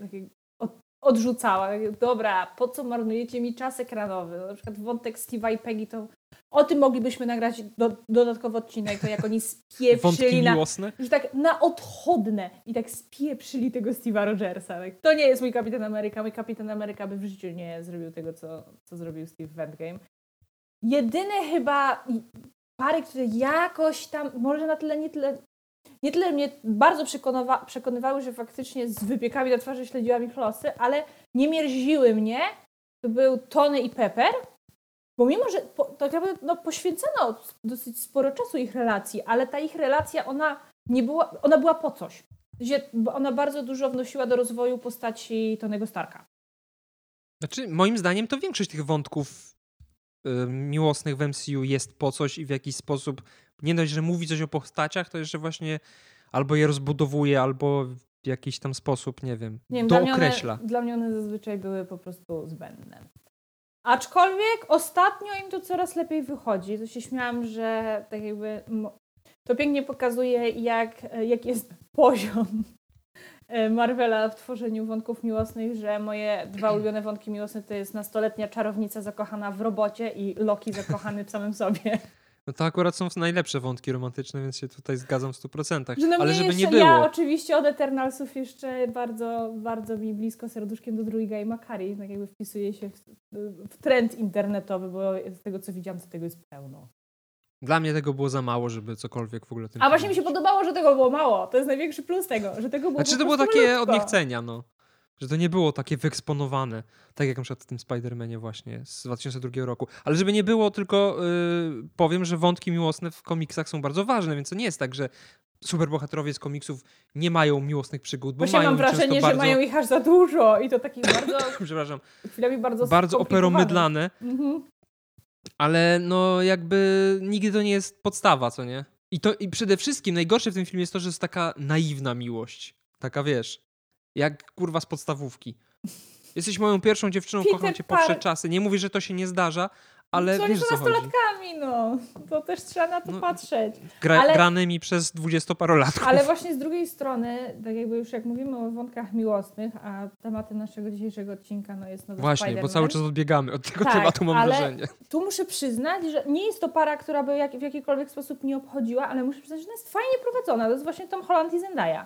[SPEAKER 2] odrzucała. Dobra, po co marnujecie mi czas ekranowy? No, na przykład wątek Steve'a i Peggy to o tym moglibyśmy nagrać do, dodatkowy odcinek, to jak oni spieprzyli
[SPEAKER 1] Wątki
[SPEAKER 2] na,
[SPEAKER 1] miłosne?
[SPEAKER 2] że tak na odchodne i tak spieprzyli tego Steve'a Rogersa. Tak, to nie jest mój Kapitan Ameryka. Mój Kapitan Ameryka by w życiu nie zrobił tego, co, co zrobił Steve w Endgame. Jedyne chyba pary, które jakoś tam, może na tyle, nie tyle, nie tyle mnie bardzo przekonywa, przekonywały, że faktycznie z wypiekami na twarzy śledziłam ich losy, ale nie mierziły mnie, to był Tony i Pepper, bo mimo, że po, tak naprawdę no, poświęcono dosyć sporo czasu ich relacji, ale ta ich relacja, ona nie była, ona była po coś. Ona bardzo dużo wnosiła do rozwoju postaci Tonego Starka.
[SPEAKER 1] Znaczy, moim zdaniem to większość tych wątków y, miłosnych w MCU jest po coś i w jakiś sposób nie dość, że mówi coś o postaciach, to jeszcze właśnie albo je rozbudowuje, albo w jakiś tam sposób, nie wiem,
[SPEAKER 2] Nie wiem, dla mnie, one,
[SPEAKER 1] dookreśla.
[SPEAKER 2] dla mnie one zazwyczaj były po prostu zbędne. Aczkolwiek ostatnio im to coraz lepiej wychodzi. To się śmiałam, że tak jakby to pięknie pokazuje, jak, jak jest poziom e, Marvela w tworzeniu wątków miłosnych, że moje dwa ulubione wątki miłosne to jest nastoletnia czarownica zakochana w robocie i Loki zakochany w samym sobie.
[SPEAKER 1] No to akurat są najlepsze wątki romantyczne, więc się tutaj zgadzam w 100%.
[SPEAKER 2] Że no
[SPEAKER 1] Ale żeby nie było.
[SPEAKER 2] Ja oczywiście od Eternalsów jeszcze bardzo, bardzo mi blisko serduszkiem do drugiego i Makari. Tak jakby wpisuje się w, w trend internetowy, bo z tego co widziałam, to tego jest pełno.
[SPEAKER 1] Dla mnie tego było za mało, żeby cokolwiek w ogóle tym
[SPEAKER 2] A właśnie mi się podobało, że tego było mało. To jest największy plus tego, że tego było
[SPEAKER 1] Znaczy to było takie
[SPEAKER 2] malutko.
[SPEAKER 1] od niechcenia, no. Że to nie było takie wyeksponowane, tak jak na przykład w tym Spider-Manie właśnie z 2002 roku. Ale żeby nie było, tylko yy, powiem, że wątki miłosne w komiksach są bardzo ważne, więc to nie jest tak, że superbohaterowie z komiksów nie mają miłosnych przygód, bo
[SPEAKER 2] Właśnie
[SPEAKER 1] mają
[SPEAKER 2] mam wrażenie,
[SPEAKER 1] bardzo,
[SPEAKER 2] że mają ich aż za dużo i to takich (laughs) bardzo,
[SPEAKER 1] przepraszam,
[SPEAKER 2] chwilami bardzo
[SPEAKER 1] bardzo operomydlane,
[SPEAKER 2] Mhm.
[SPEAKER 1] ale no jakby nigdy to nie jest podstawa, co nie? I to i przede wszystkim najgorsze w tym filmie jest to, że jest taka naiwna miłość. Taka wiesz, jak kurwa z podstawówki. Jesteś moją pierwszą dziewczyną,
[SPEAKER 2] Peter
[SPEAKER 1] kocham cię po
[SPEAKER 2] Par-
[SPEAKER 1] wsze czasy. Nie mówię, że to się nie zdarza, ale
[SPEAKER 2] oni
[SPEAKER 1] wiesz
[SPEAKER 2] są
[SPEAKER 1] co
[SPEAKER 2] nastolatkami, no. To też trzeba na to
[SPEAKER 1] No,
[SPEAKER 2] patrzeć.
[SPEAKER 1] Gra,
[SPEAKER 2] ale-
[SPEAKER 1] Granymi przez dwudziestoparolatków.
[SPEAKER 2] Ale właśnie z drugiej strony, tak jakby już jak mówimy o wątkach miłosnych, a tematem naszego dzisiejszego odcinka no jest nowy
[SPEAKER 1] Właśnie, bo cały czas odbiegamy od tego
[SPEAKER 2] Tak,
[SPEAKER 1] tematu, mam
[SPEAKER 2] ale-
[SPEAKER 1] wrażenie.
[SPEAKER 2] Tu muszę przyznać, że nie jest to para, która by jak, w jakikolwiek sposób nie obchodziła, ale muszę przyznać, że ona jest fajnie prowadzona. To jest właśnie Tom Holland i Zendaya.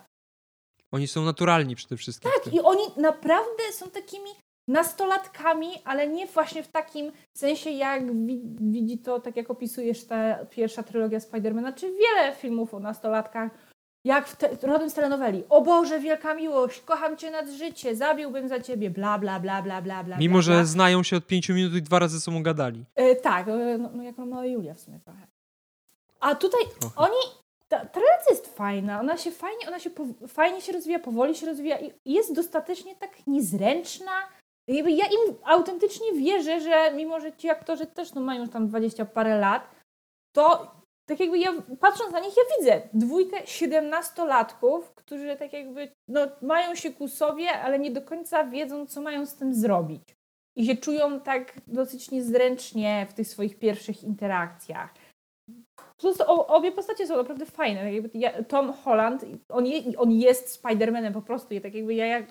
[SPEAKER 1] Oni są naturalni przede wszystkim.
[SPEAKER 2] Tak, i oni naprawdę są takimi nastolatkami, ale nie właśnie w takim sensie, jak wi- widzi to, tak jak opisujesz ta pierwsza trylogia Spidermana, czy wiele filmów o nastolatkach, jak w te, rodem z telenoweli. O Boże, wielka miłość, kocham cię nad życie, zabiłbym za ciebie, bla, bla, bla, bla, bla, bla.
[SPEAKER 1] Mimo,
[SPEAKER 2] bla,
[SPEAKER 1] że
[SPEAKER 2] bla.
[SPEAKER 1] znają się od pięciu minut i dwa razy ze sobą gadali.
[SPEAKER 2] E, tak, e, no, no jak Romeo i Julia w sumie trochę. A tutaj
[SPEAKER 1] Trochę.
[SPEAKER 2] oni, ta, relacja jest fajna, ona się fajnie, ona się fajnie się rozwija, powoli się rozwija i jest dostatecznie tak niezręczna. Jakby ja im autentycznie wierzę, że mimo, że ci aktorzy też no, mają już tam dwadzieścia parę lat, to tak jakby ja patrząc na nich, ja widzę dwójkę siedemnastolatków, którzy tak jakby no, mają się ku sobie, ale nie do końca wiedzą, co mają z tym zrobić. I się czują tak dosyć niezręcznie w tych swoich pierwszych interakcjach. O, obie postacie są naprawdę fajne. Ja, Tom Holland, on, je, on jest Spider-Manem po prostu. I tak jakby ja jak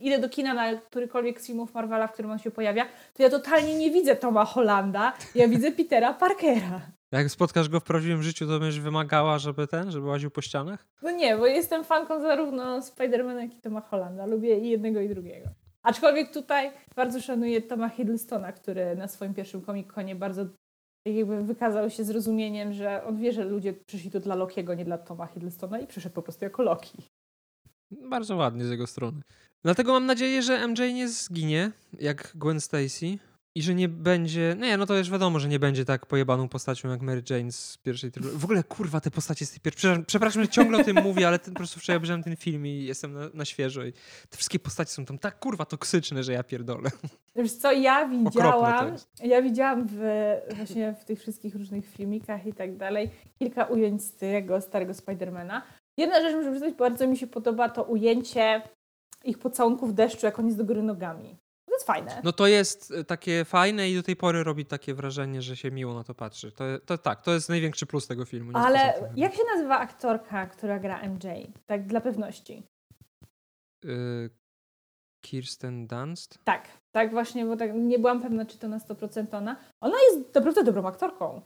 [SPEAKER 2] idę do kina na którykolwiek z filmów Marvela, w którym on się pojawia, to ja totalnie nie widzę Toma Hollanda, ja widzę Petera Parkera.
[SPEAKER 1] Jak spotkasz go w prawdziwym życiu, to będziesz wymagała, żeby ten, żeby łaził po ścianach?
[SPEAKER 2] No nie, bo jestem fanką zarówno Spidermana, jak i Toma Hollanda. Lubię i jednego, i drugiego. Aczkolwiek tutaj bardzo szanuję Toma Hiddlestona, który na swoim pierwszym Comic-Conie bardzo jakby wykazał się zrozumieniem, że on wie, że ludzie przyszli tu dla Lokiego, nie dla Toma Hiddlestona i przyszedł po prostu jako Loki.
[SPEAKER 1] Bardzo ładnie z jego strony. Dlatego mam nadzieję, że MJ nie zginie, jak Gwen Stacy. I że nie będzie. Nie, no to już wiadomo, że nie będzie tak pojebaną postacią jak Mary Jane z pierwszej trylogii. W ogóle kurwa te postacie z tej pierwszej. Przepraszam, przepraszam, że ciągle o tym mówię, ale ten, po prostu wczoraj obejrzałem ten film i jestem na, na, świeżo. I te wszystkie postacie są tam tak kurwa toksyczne, że ja pierdolę.
[SPEAKER 2] Wiesz co, ja (laughs) widziałam. Ja widziałam w, właśnie w tych wszystkich różnych filmikach i tak dalej kilka ujęć z tego starego Spidermana. Jedna rzecz, muszę przyznać, bardzo mi się podoba to ujęcie ich pocałunków deszczu, jak on jest do góry nogami jest fajne.
[SPEAKER 1] No to jest e, takie fajne i do tej pory robi takie wrażenie, że się miło na to patrzy. To, to tak, to jest największy plus tego filmu.
[SPEAKER 2] Ale jak się nazywa aktorka, która gra MJ? Tak dla pewności.
[SPEAKER 1] Y Kirsten Dunst?
[SPEAKER 2] Tak, tak właśnie, bo tak nie byłam pewna, czy to na 100% ona. Ona jest naprawdę dobrą aktorką.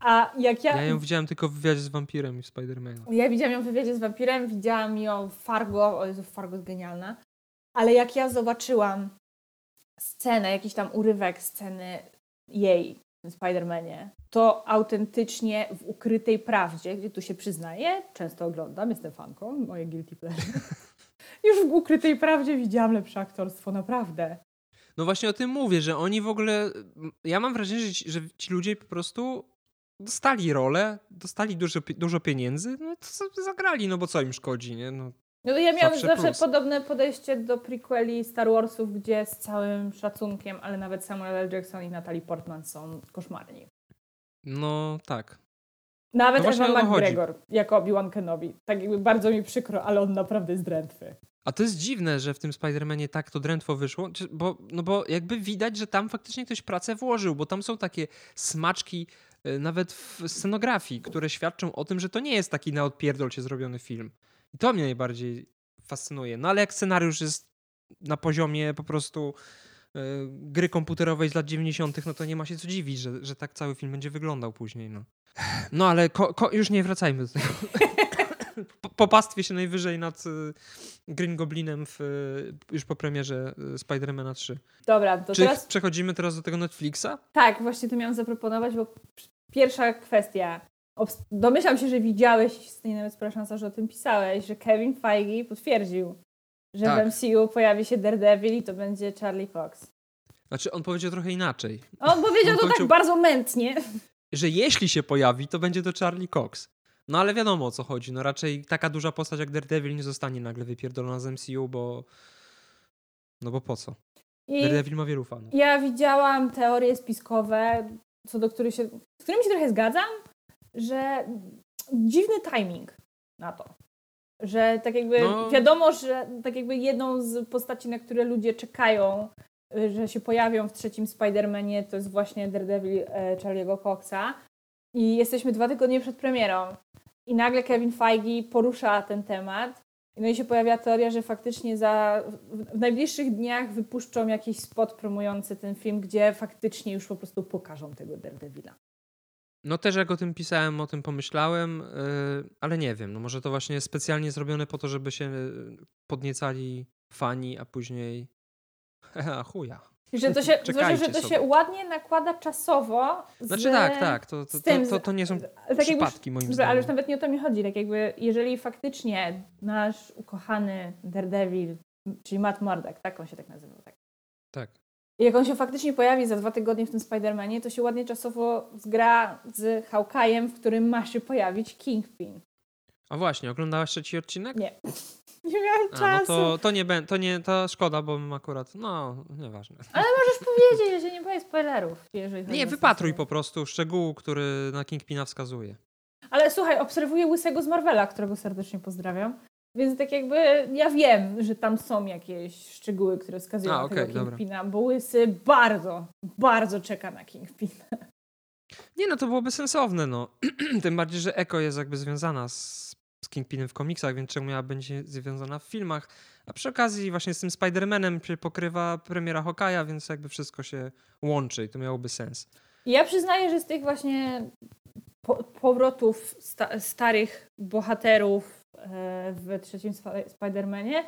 [SPEAKER 2] A jak ja...
[SPEAKER 1] Ja ją widziałam tylko w wywiadzie z wampirem i w Spider-Manie.
[SPEAKER 2] Ja widziałam ją w wywiadzie z wampirem, widziałam ją w Fargo, o Jezu, Fargo jest genialna. Ale jak ja zobaczyłam scenę, jakiś tam urywek sceny jej w Spider-Manie, to autentycznie w ukrytej prawdzie, gdzie tu się przyznaję, często oglądam, jestem fanką, moje guilty pleasure. (laughs) Już w ukrytej prawdzie widziałam lepsze aktorstwo, naprawdę.
[SPEAKER 1] No właśnie o tym mówię, że oni w ogóle. Ja mam wrażenie, że ci, że ci ludzie po prostu dostali rolę, dostali dużo, dużo pieniędzy, no to zagrali, no bo co im szkodzi, nie? No,
[SPEAKER 2] no ja miałam zawsze, zawsze podobne podejście do prequeli Star Warsów, gdzie z całym szacunkiem, ale nawet Samuel L. Jackson i Natalie Portman są koszmarni.
[SPEAKER 1] No tak.
[SPEAKER 2] Nawet no Ewan McGregor chodzi. jako Obi-Wan Kenobi. Tak jakby bardzo mi przykro, ale on naprawdę jest drętwy.
[SPEAKER 1] A to jest dziwne, że w tym Spider-Manie tak to drętwo wyszło, bo, no bo jakby widać, że tam faktycznie ktoś pracę włożył, bo tam są takie smaczki y, nawet w scenografii, które świadczą o tym, że to nie jest taki na odpierdol się zrobiony film. I to mnie najbardziej fascynuje. No ale jak scenariusz jest na poziomie po prostu yy, gry komputerowej z lat 90., no to nie ma się co dziwić, że, że tak cały film będzie wyglądał później. No, no ale ko, ko, już nie wracajmy do tego. (laughs) Popastwię się najwyżej nad y, Green Goblinem w, już po premierze Spidermana 3.
[SPEAKER 2] Dobra, to
[SPEAKER 1] Czy
[SPEAKER 2] teraz...
[SPEAKER 1] przechodzimy teraz do tego Netflixa?
[SPEAKER 2] Tak, właśnie to miałam zaproponować, bo pierwsza kwestia. Domyślam się, że widziałeś, nawet szansa, że o tym pisałeś, że Kevin Feige potwierdził, że tak. w MCU pojawi się Daredevil i to będzie Charlie Cox.
[SPEAKER 1] Znaczy, on powiedział trochę inaczej.
[SPEAKER 2] On powiedział on to tak powiedział, tak bardzo mętnie.
[SPEAKER 1] Że jeśli się pojawi, to będzie to Charlie Cox. No ale wiadomo o co chodzi. No raczej taka duża postać jak Daredevil nie zostanie nagle wypierdolona z MCU, bo... No bo po co? I Daredevil ma wielu fanów.
[SPEAKER 2] Ja widziałam teorie spiskowe, co do których się, z którymi się trochę zgadzam, że dziwny timing na to. Że tak jakby no. wiadomo, że tak jakby jedną z postaci, na które ludzie czekają, y, że się pojawią w trzecim Spider-Manie, to jest właśnie Daredevil e, Charlie'ego Coxa. I jesteśmy dwa tygodnie przed premierą. I nagle Kevin Feige porusza ten temat. No i się pojawia teoria, że faktycznie za, w najbliższych dniach wypuszczą jakiś spot promujący ten film, gdzie faktycznie już po prostu pokażą tego Daredevila.
[SPEAKER 1] No też jak o tym pisałem, o tym pomyślałem, yy, ale nie wiem, no może to właśnie specjalnie zrobione po to, żeby się podniecali fani, a później (laughs) a chuja.
[SPEAKER 2] Że to się, (laughs) zwłaszcza, że to się ładnie nakłada czasowo.
[SPEAKER 1] Z, znaczy tak, tak, to, to, tym, to, to, nie są tak przypadki jakby, moim zdaniem.
[SPEAKER 2] Ale już nawet nie o to mi chodzi, tak jakby jeżeli faktycznie nasz ukochany Daredevil, czyli Matt Murdock, tak on się tak nazywał, tak?
[SPEAKER 1] Tak.
[SPEAKER 2] I jak on się faktycznie pojawi za dwa tygodnie w tym Spider-Manie, to się ładnie czasowo zgra z Hawkeye'em, w którym ma się pojawić Kingpin.
[SPEAKER 1] A właśnie, oglądałaś trzeci odcinek?
[SPEAKER 2] Nie. (laughs) Nie miałam czasu.
[SPEAKER 1] A, no to, to, nie, to nie, to szkoda, bo akurat, no, nieważne.
[SPEAKER 2] Ale możesz powiedzieć, że nie boję spoilerów. Jeżeli
[SPEAKER 1] nie, wypatruj po prostu szczegółu, który na Kingpina wskazuje.
[SPEAKER 2] Ale słuchaj, obserwuję Łysego z Marvela, którego serdecznie pozdrawiam. Więc tak jakby ja wiem, że tam są jakieś szczegóły, które wskazują A, na okay, tego Kingpina, bo Łysy bardzo, bardzo czeka na Kingpina.
[SPEAKER 1] Nie no, to byłoby sensowne, no. (clears throat) Tym bardziej, że Eko jest jakby związana z, z Kingpinem w komiksach, więc czemu miała będzie związana w filmach. A przy okazji właśnie z tym Spider-Manem pokrywa premiera Hokaja, więc jakby wszystko się łączy i to miałoby sens.
[SPEAKER 2] Ja przyznaję, że z tych właśnie po, powrotów sta, starych bohaterów w trzecim Spider-Manie,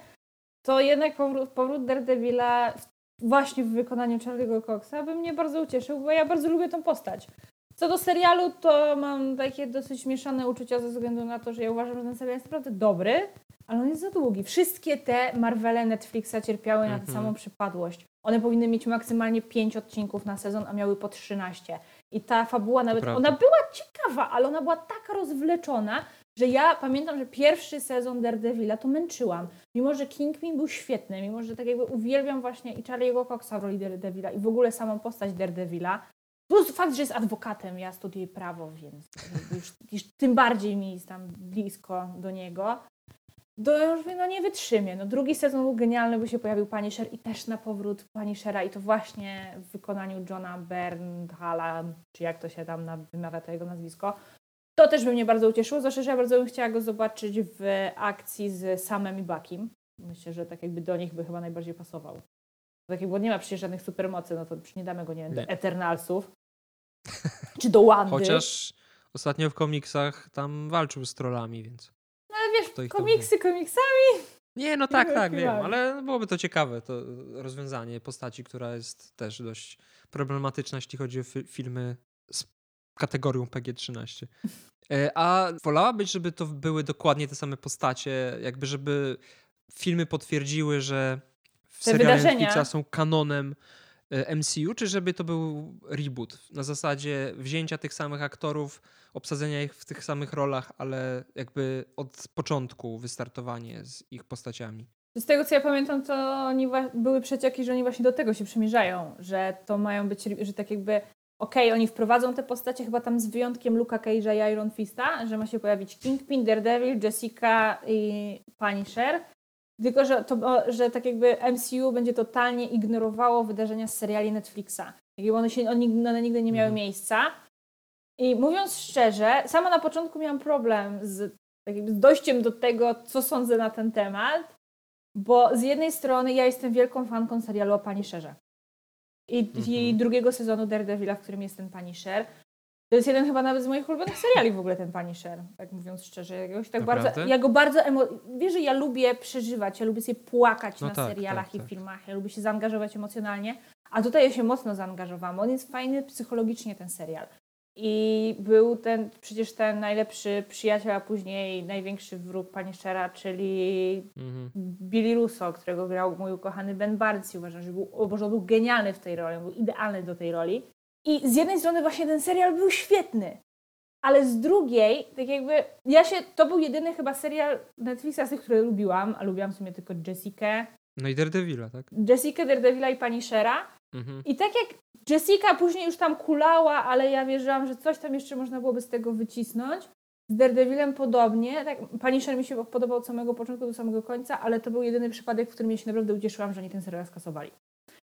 [SPEAKER 2] to jednak powrót, powrót Daredevila właśnie w wykonaniu Charlie'ego Coxa by mnie bardzo ucieszył, bo ja bardzo lubię tą postać. Co do serialu, to mam takie dosyć mieszane uczucia ze względu na to, że ja uważam, że ten serial jest naprawdę dobry, ale on jest za długi. Wszystkie te Marvele Netflixa cierpiały na tę mhm. samą przypadłość. One powinny mieć maksymalnie 5 odcinków na sezon, a miały po 13. I ta fabuła nawet, ona była ciekawa, ale ona była tak rozwleczona, że ja pamiętam, że pierwszy sezon Daredevila to męczyłam. Mimo, że Kingpin był świetny, mimo, że tak jakby uwielbiam właśnie i Charlie'ego Coxa w roli Daredevila i w ogóle samą postać Daredevila, Plus fakt, że jest adwokatem, ja studiuję prawo, więc już, już tym bardziej mi jest tam blisko do niego. To już no nie wytrzymie. No drugi sezon był genialny, bo się pojawił Punisher i też na powrót Punishera i to właśnie w wykonaniu Johna Bernhala, czy jak to się tam wymawia to jego nazwisko. To też by mnie bardzo ucieszyło, zwłaszcza, że ja bardzo bym chciała go zobaczyć w akcji z Samem i Bakim. Myślę, że tak jakby do nich by chyba najbardziej pasował. Tak jakby nie ma przecież żadnych supermocy, no to nie damy go, nie wiem, do Eternalsów. (laughs) Czy do Wandy.
[SPEAKER 1] Chociaż ostatnio w komiksach tam walczył z trollami, więc...
[SPEAKER 2] No ale wiesz, komiksy komiksami.
[SPEAKER 1] Nie, no tak, tak, wiem, ale byłoby to ciekawe, to rozwiązanie postaci, która jest też dość problematyczna, jeśli chodzi o filmy kategorią PG-13. E, a wolałabyś, żeby to były dokładnie te same postacie, jakby żeby filmy potwierdziły, że seriale Netflixa są kanonem e, MCU, czy żeby to był reboot na zasadzie wzięcia tych samych aktorów, obsadzenia ich w tych samych rolach, ale jakby od początku wystartowanie z ich postaciami.
[SPEAKER 2] Z tego co ja pamiętam, to oni były przecieki, że oni właśnie do tego się przymierzają, że to mają być, że tak jakby okej, okay, oni wprowadzą te postacie chyba tam z wyjątkiem Luka Cage'a i Iron Fista, że ma się pojawić Kingpin, Daredevil, Jessica i Punisher, tylko, że, to, że tak jakby MCU będzie totalnie ignorowało wydarzenia z seriali Netflixa. Jakby one, się, one nigdy nie miały mhm. miejsca. I mówiąc szczerze, sama na początku miałam problem z, tak jakby z dojściem do tego, co sądzę na ten temat, bo z jednej strony ja jestem wielką fanką serialu o Punisherze. I, -hmm. i drugiego sezonu Daredevila, w którym jest ten Punisher. To jest jeden chyba nawet z moich ulubionych seriali w ogóle ten Punisher, tak mówiąc szczerze. Jakoś tak bardzo, ja go bardzo emo... Wiesz, że ja lubię przeżywać, ja lubię sobie płakać no na tak, serialach tak, i tak. filmach, ja lubię się zaangażować emocjonalnie, a tutaj ja się mocno zaangażowałam. On jest fajny psychologicznie ten serial. I był ten, przecież ten najlepszy przyjaciel, a później największy wróg Punishera, czyli mhm. Billy Russo, którego grał mój ukochany Ben Barnes. Uważam, że był, o Boże, był genialny w tej roli, był idealny do tej roli. I z jednej strony właśnie ten serial był świetny, ale z drugiej, tak jakby, ja się, to był jedyny chyba serial Netflixa z tych, które lubiłam, a lubiłam w sumie tylko Jessica.
[SPEAKER 1] No i Daredevila, tak?
[SPEAKER 2] Jessica, Daredevila i Punishera. Mhm. I tak jak Jessica później już tam kulała, ale ja wierzyłam, że coś tam jeszcze można byłoby z tego wycisnąć. Z Daredevilem podobnie. Tak, Punisher mi się podobał od samego początku do samego końca, ale to był jedyny przypadek, w którym ja się naprawdę ucieszyłam, że oni ten serial skasowali.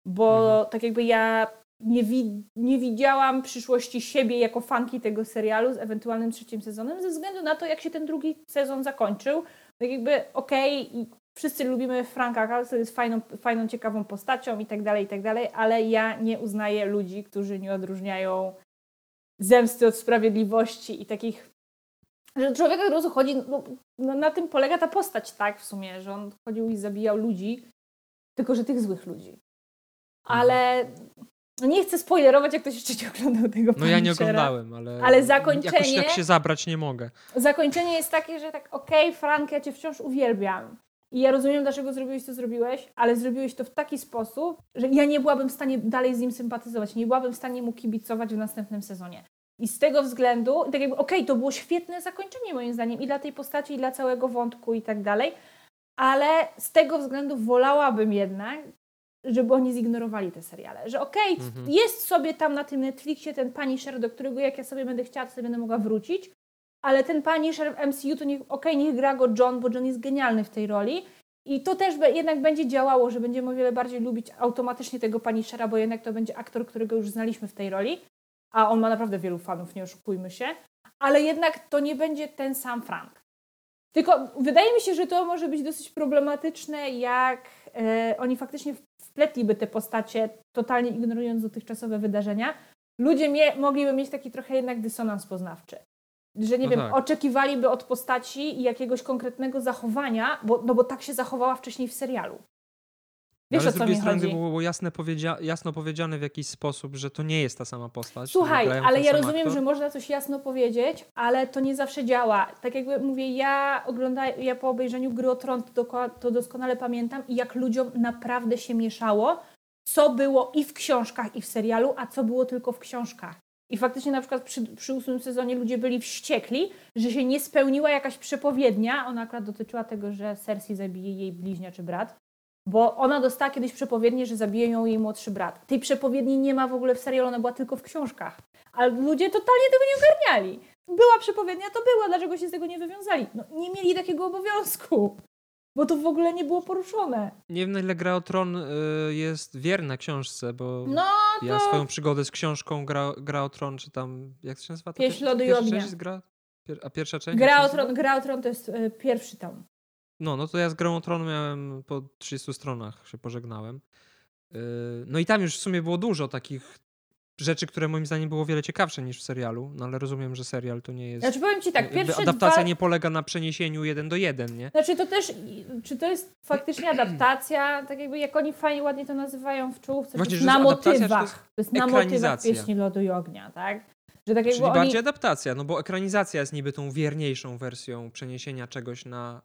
[SPEAKER 2] Bo mhm. tak jakby ja nie, wi nie widziałam przyszłości siebie jako fanki tego serialu z ewentualnym trzecim sezonem, ze względu na to, jak się ten drugi sezon zakończył. Tak jakby okej, okay, wszyscy lubimy Franka Carlsa, jest fajną, fajną, ciekawą postacią i tak dalej, i tak dalej, ale ja nie uznaję ludzi, którzy nie odróżniają zemsty od sprawiedliwości i takich że człowiek od razu chodzi, no, no, na tym polega ta postać, tak, w sumie, że on chodził i zabijał ludzi, tylko że tych złych ludzi. Ale no nie chcę spoilerować, jak ktoś jeszcze nie oglądał tego
[SPEAKER 1] No ja nie oglądałem, ale,
[SPEAKER 2] ale zakończenie,
[SPEAKER 1] jakoś tak się zabrać nie mogę.
[SPEAKER 2] Zakończenie jest takie, że tak okej, okay, Frank, ja cię wciąż uwielbiam. I ja rozumiem, dlaczego zrobiłeś, co zrobiłeś, ale zrobiłeś to w taki sposób, że ja nie byłabym w stanie dalej z nim sympatyzować, nie byłabym w stanie mu kibicować w następnym sezonie. I z tego względu, tak jakby, okej, okay, to było świetne zakończenie moim zdaniem i dla tej postaci, i dla całego wątku i tak dalej, ale z tego względu wolałabym jednak, żeby oni zignorowali te seriale. Że okej, okay, mhm. jest sobie tam na tym Netflixie ten Punisher, do którego jak ja sobie będę chciała, to sobie będę mogła wrócić, ale ten Punisher w MCU to niech, okej, okay, niech gra go John, bo John jest genialny w tej roli. I to też jednak będzie działało, że będziemy o wiele bardziej lubić automatycznie tego Punishera, bo jednak to będzie aktor, którego już znaliśmy w tej roli, a on ma naprawdę wielu fanów, nie oszukujmy się. Ale jednak to nie będzie ten sam Frank. Tylko wydaje mi się, że to może być dosyć problematyczne, jak e, oni faktycznie wpletliby te postacie, totalnie ignorując dotychczasowe wydarzenia. Ludzie mie- mogliby mieć taki trochę jednak dysonans poznawczy. Że nie
[SPEAKER 1] No
[SPEAKER 2] wiem,
[SPEAKER 1] tak.
[SPEAKER 2] oczekiwaliby od postaci jakiegoś konkretnego zachowania, bo, no bo tak się zachowała wcześniej w serialu. Wiesz
[SPEAKER 1] Ale
[SPEAKER 2] o
[SPEAKER 1] z drugiej
[SPEAKER 2] mi
[SPEAKER 1] strony
[SPEAKER 2] chodzi?
[SPEAKER 1] było jasne powiedzia jasno powiedziane w jakiś sposób, że to nie jest ta sama postać.
[SPEAKER 2] Słuchaj, ale ja rozumiem,
[SPEAKER 1] aktor.
[SPEAKER 2] że można coś jasno powiedzieć, ale to nie zawsze działa. Tak jakby mówię, ja ogląda, ja po obejrzeniu Gry o Tron to, to doskonale pamiętam i jak ludziom naprawdę się mieszało, co było i w książkach, i w serialu, a co było tylko w książkach. I faktycznie na przykład przy, przy ósmym sezonie ludzie byli wściekli, że się nie spełniła jakaś przepowiednia. Ona akurat dotyczyła tego, że Cersei zabije jej bliźniaczy brat. Bo ona dostała kiedyś przepowiednię, że zabije ją jej młodszy brat. Tej przepowiedni nie ma w ogóle w serialu, ona była tylko w książkach. Ale ludzie totalnie tego nie ogarniali. Była przepowiednia, to była, dlaczego się z tego nie wywiązali? No, nie mieli takiego obowiązku, bo to w ogóle nie było poruszone.
[SPEAKER 1] Nie wiem, na ile Gra o Tron y, jest wierna książce, bo
[SPEAKER 2] No
[SPEAKER 1] ja
[SPEAKER 2] to
[SPEAKER 1] swoją przygodę z książką Gra, Gra o Tron, czy tam, jak się nazywa?
[SPEAKER 2] Pieśń
[SPEAKER 1] pier-
[SPEAKER 2] lodu i ognia.
[SPEAKER 1] gra, pier, a pierwsza część?
[SPEAKER 2] gra o, tron, gra o Tron to jest e, pierwszy tom.
[SPEAKER 1] No, no to ja z Grą o Tron miałem po 30 stronach, się pożegnałem. Y, no i tam już w sumie było dużo takich rzeczy, które moim zdaniem było wiele ciekawsze niż w serialu, no ale rozumiem, że serial to nie jest...
[SPEAKER 2] Znaczy powiem Ci tak, pierwsze
[SPEAKER 1] adaptacja
[SPEAKER 2] dwa...
[SPEAKER 1] nie polega na przeniesieniu jeden do jeden, nie?
[SPEAKER 2] Znaczy to też, czy to jest faktycznie adaptacja, tak jakby jak oni fajnie, ładnie to nazywają w czołówce,
[SPEAKER 1] Właśnie,
[SPEAKER 2] to na
[SPEAKER 1] czy to
[SPEAKER 2] motywach.
[SPEAKER 1] jest
[SPEAKER 2] To jest na motywach pieśni lodu i ognia, tak? Że tak
[SPEAKER 1] Czyli
[SPEAKER 2] oni...
[SPEAKER 1] bardziej adaptacja, no bo ekranizacja jest niby tą wierniejszą wersją przeniesienia czegoś na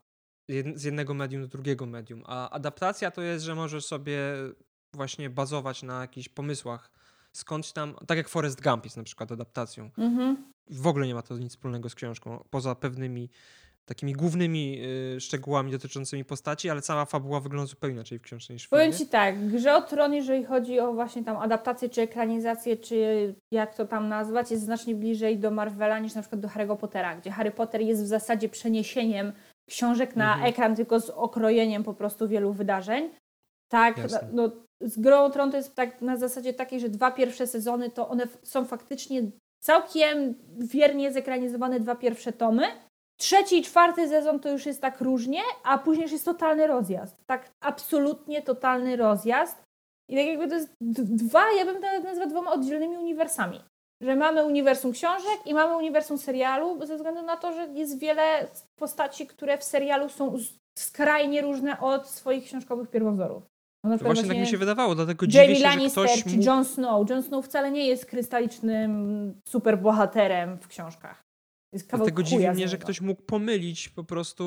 [SPEAKER 1] z jednego medium do drugiego medium, a adaptacja to jest, że możesz sobie właśnie bazować na jakichś pomysłach skądś tam, tak jak Forrest Gump jest na przykład adaptacją.
[SPEAKER 2] Mhm.
[SPEAKER 1] W ogóle nie ma to nic wspólnego z książką, poza pewnymi takimi głównymi y, szczegółami dotyczącymi postaci, ale cała fabuła wygląda zupełnie inaczej w książce niż w
[SPEAKER 2] Powiem
[SPEAKER 1] filmie.
[SPEAKER 2] Ci tak, Grze o Tron, jeżeli chodzi o właśnie tam adaptację, czy ekranizację, czy jak to tam nazwać, jest znacznie bliżej do Marvela niż na przykład do Harry'ego Pottera, gdzie Harry Potter jest w zasadzie przeniesieniem książek na
[SPEAKER 1] Mhm.
[SPEAKER 2] ekran, tylko z okrojeniem po prostu wielu wydarzeń. Tak,
[SPEAKER 1] Jasne.
[SPEAKER 2] no, z Grą o Tron to jest tak na zasadzie takiej, że dwa pierwsze sezony to one są faktycznie całkiem wiernie zekranizowane dwa pierwsze tomy. Trzeci i czwarty sezon to już jest tak różnie, a później już jest totalny rozjazd. Tak absolutnie totalny rozjazd. I tak jakby to jest dwa, ja bym to nazwał dwoma oddzielnymi uniwersami. Że mamy uniwersum książek i mamy uniwersum serialu, ze względu na to, że jest wiele postaci, które w serialu są skrajnie różne od swoich książkowych pierwowzorów. No,
[SPEAKER 1] To właśnie tak mi się wydawało, dlatego
[SPEAKER 2] Jamie
[SPEAKER 1] dziwię się, że
[SPEAKER 2] Lannister
[SPEAKER 1] ktoś
[SPEAKER 2] czy
[SPEAKER 1] mógł...
[SPEAKER 2] Jon Snow. Jon Snow wcale nie jest krystalicznym superbohaterem w książkach. Jest
[SPEAKER 1] Dlatego dziwi mnie, że ktoś mógł pomylić po prostu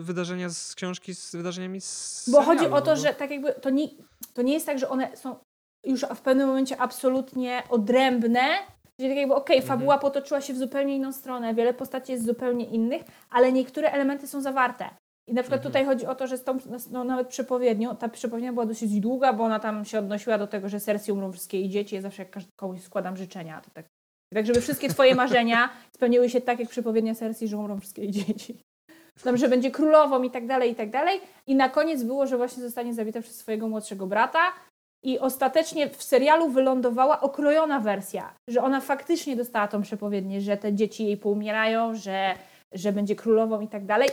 [SPEAKER 1] wydarzenia z książki z wydarzeniami z
[SPEAKER 2] Bo
[SPEAKER 1] serialu,
[SPEAKER 2] chodzi o to,
[SPEAKER 1] no bo-
[SPEAKER 2] że tak jakby to nie, to nie jest tak, że one są już w pewnym momencie absolutnie odrębne. Czyli tak jakby, okej,
[SPEAKER 1] Mhm.
[SPEAKER 2] fabuła potoczyła się w zupełnie inną stronę, wiele postaci jest zupełnie innych, ale niektóre elementy są zawarte. I na przykład
[SPEAKER 1] Mhm.
[SPEAKER 2] tutaj chodzi o to, że z tą no, nawet przepowiednią, ta przepowiednia była dosyć długa, bo ona tam się odnosiła do tego, że Cersei umrą wszystkie jej dzieci. Ja zawsze jak komuś składam życzenia, to tak, tak żeby wszystkie twoje marzenia (laughs) spełniły się tak, jak przepowiednia Cersei, że umrą wszystkie dzieci. Tam, że będzie królową i tak dalej, i tak dalej. I na koniec było, że właśnie zostanie zabita przez swojego młodszego brata. I ostatecznie w serialu wylądowała okrojona wersja, że ona faktycznie dostała tą przepowiednię, że te dzieci jej poumierają, że, że będzie królową i tak dalej.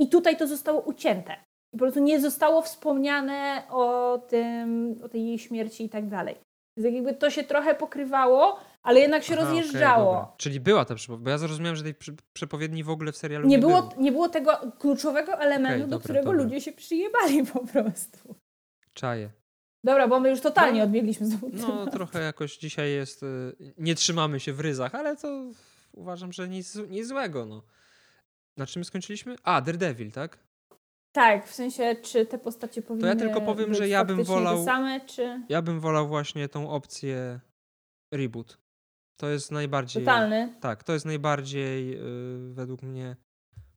[SPEAKER 2] I tutaj to zostało ucięte. I po prostu nie zostało wspomniane o tym, o tej jej śmierci i tak dalej. Więc jak jakby to się trochę pokrywało, ale jednak się
[SPEAKER 1] Aha,
[SPEAKER 2] rozjeżdżało.
[SPEAKER 1] dobra. Czyli była ta przepowiednia, bo ja zrozumiałem, że tej przepowiedni w ogóle w serialu nie,
[SPEAKER 2] nie, było, nie było tego kluczowego elementu,
[SPEAKER 1] Okej,
[SPEAKER 2] do
[SPEAKER 1] dobra,
[SPEAKER 2] którego
[SPEAKER 1] dobra.
[SPEAKER 2] ludzie się przyjebali po prostu.
[SPEAKER 1] Czaję.
[SPEAKER 2] Dobra, bo my już totalnie
[SPEAKER 1] No,
[SPEAKER 2] odbiegliśmy z
[SPEAKER 1] No trochę jakoś dzisiaj jest, y, nie trzymamy się w ryzach, ale to uważam, że nic, nic złego, no. Na czym skończyliśmy? A, Daredevil, tak?
[SPEAKER 2] Tak, w sensie, czy te postacie powinny
[SPEAKER 1] tylko powiem, że ja bym wolał-
[SPEAKER 2] same, czy
[SPEAKER 1] Ja bym wolał właśnie tą opcję reboot. To jest najbardziej...
[SPEAKER 2] totalny?
[SPEAKER 1] Tak, to jest najbardziej y, według mnie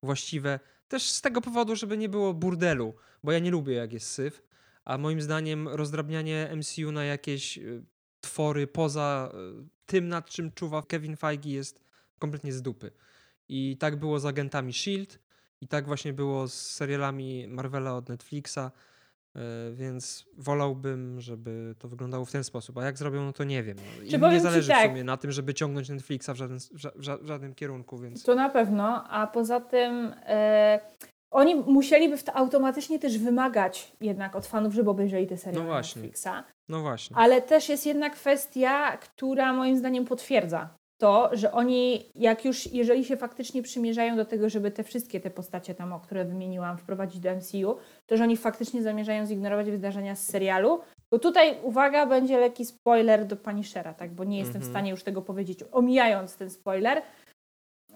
[SPEAKER 1] właściwe. Też z tego powodu, żeby nie było burdelu, bo ja nie lubię jak jest syf, a moim zdaniem rozdrabnianie MCU na jakieś y, twory poza y, tym, nad czym czuwa Kevin Feige jest kompletnie z dupy. I tak było z agentami S.H.I.E.L.D. i tak właśnie było z serialami Marvela od Netflixa, y, więc wolałbym, żeby to wyglądało w ten sposób. A jak zrobią, no to nie wiem. No.
[SPEAKER 2] Czy
[SPEAKER 1] nie zależy
[SPEAKER 2] tak?
[SPEAKER 1] w sumie na tym, żeby ciągnąć Netflixa w żaden, w, ża- w, ża- w żadnym kierunku, więc...
[SPEAKER 2] To na pewno, a poza tym e, oni musieliby automatycznie też wymagać jednak od fanów, żeby obejrzeli te seriale
[SPEAKER 1] No właśnie.
[SPEAKER 2] Netflixa.
[SPEAKER 1] No właśnie.
[SPEAKER 2] Ale też jest jedna kwestia, która moim zdaniem potwierdza to, że oni, jak już, jeżeli się faktycznie przymierzają do tego, żeby te wszystkie te postacie tam, o które wymieniłam, wprowadzić do MCU, to że oni faktycznie zamierzają zignorować wydarzenia z serialu. Bo tutaj, uwaga, będzie lekki spoiler do Punishera, tak? Bo nie jestem w
[SPEAKER 1] Mhm.
[SPEAKER 2] stanie już tego powiedzieć, omijając ten spoiler.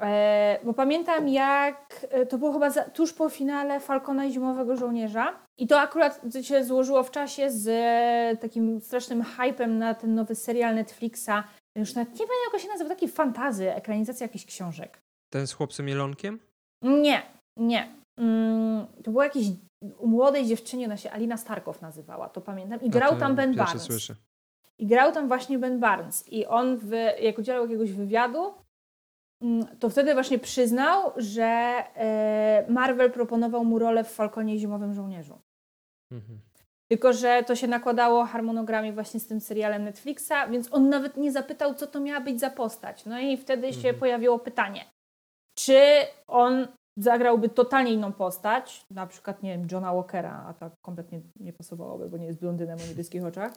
[SPEAKER 2] E, bo pamiętam, jak e, to było chyba za, tuż po finale Falcona i Zimowego Żołnierza. I to akurat się złożyło w czasie z e, takim strasznym hypem na ten nowy serial Netflixa. Już nawet nie pamiętam, jak on się nazywa, taki fantazy, ekranizacja jakichś książek.
[SPEAKER 1] Ten z chłopcem Jelonkiem?
[SPEAKER 2] Nie, nie. Mm, to było jakieś u młodej dziewczynie, ona się Alina Starkow nazywała, to pamiętam. I grał tam Ben Barnes.
[SPEAKER 1] słyszę.
[SPEAKER 2] I grał tam właśnie Ben Barnes. I on, w, jak udzielał jakiegoś wywiadu, mm, to wtedy właśnie przyznał, że e, Marvel proponował mu rolę w Falconie i Zimowym Żołnierzu.
[SPEAKER 1] Mhm.
[SPEAKER 2] Tylko, że to się nakładało harmonogramie właśnie z tym serialem Netflixa, więc on nawet nie zapytał, co to miała być za postać. No i wtedy się
[SPEAKER 1] Mhm.
[SPEAKER 2] pojawiło pytanie, czy on zagrałby totalnie inną postać, na przykład, nie wiem, Johna Walkera, a tak kompletnie nie pasowałoby, bo nie jest blondynem o niebieskich oczach,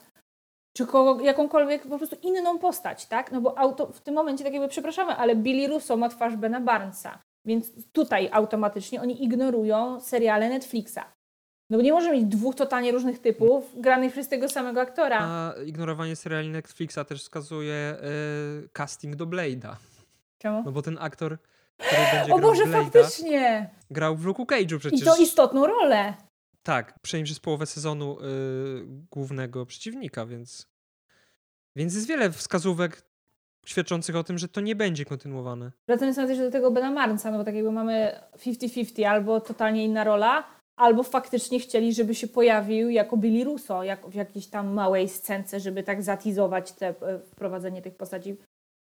[SPEAKER 2] czy kogo, jakąkolwiek po prostu inną postać, tak? No bo auto, w tym momencie tak jakby, przepraszamy, ale Billy Russo ma twarz Bena Barnesa, więc tutaj automatycznie oni ignorują seriale Netflixa. No bo nie może mieć dwóch totalnie różnych typów granych przez tego samego aktora.
[SPEAKER 1] A ignorowanie seriali Netflixa też wskazuje y, casting do Blade'a.
[SPEAKER 2] Czemu?
[SPEAKER 1] No bo ten aktor, który będzie
[SPEAKER 2] O
[SPEAKER 1] grał
[SPEAKER 2] Boże,
[SPEAKER 1] Blade'a,
[SPEAKER 2] faktycznie!
[SPEAKER 1] grał w Luke'u Cage'u przecież.
[SPEAKER 2] I to istotną rolę.
[SPEAKER 1] Tak, przynajmniej przez połowę sezonu y, głównego przeciwnika, więc... Więc jest wiele wskazówek świadczących o tym, że to nie będzie kontynuowane.
[SPEAKER 2] Wracając na też do tego Bena Marnsa, no bo tak jakby mamy 50-50, albo totalnie inna rola, albo faktycznie chcieli, żeby się pojawił jako Billy Russo, jak w jakiejś tam małej scence, żeby tak zatizować te, e, wprowadzenie tych postaci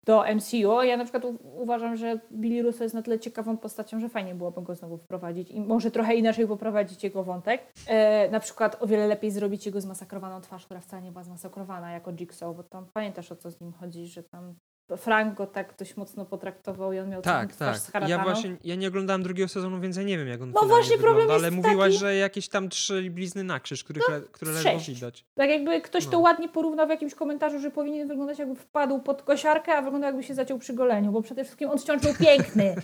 [SPEAKER 2] do MCU. Ja na przykład uważam, że Billy Russo jest na tyle ciekawą postacią, że fajnie byłoby go znowu wprowadzić i może trochę inaczej poprowadzić jego wątek. E, na przykład o wiele lepiej zrobić jego zmasakrowaną twarz, która wcale nie była zmasakrowana jako Jigsaw, bo tam pamiętasz o co z nim chodzi, że tam Frank go tak dość mocno potraktował i on miał
[SPEAKER 1] Tak, tak. Ja właśnie ja nie oglądałem drugiego sezonu, więc ja nie wiem, jak on
[SPEAKER 2] No właśnie, problem
[SPEAKER 1] wygląda,
[SPEAKER 2] jest
[SPEAKER 1] ale mówiłaś,
[SPEAKER 2] taki-
[SPEAKER 1] że jakieś tam trzy blizny na krzyż, których le, które ledwo
[SPEAKER 2] sześć.
[SPEAKER 1] widać.
[SPEAKER 2] Tak jakby ktoś to
[SPEAKER 1] No.
[SPEAKER 2] ładnie porównał w jakimś komentarzu, że powinien wyglądać jakby wpadł pod kosiarkę, a wyglądał jakby się zaciął przy goleniu, bo przede wszystkim on wciąż był piękny.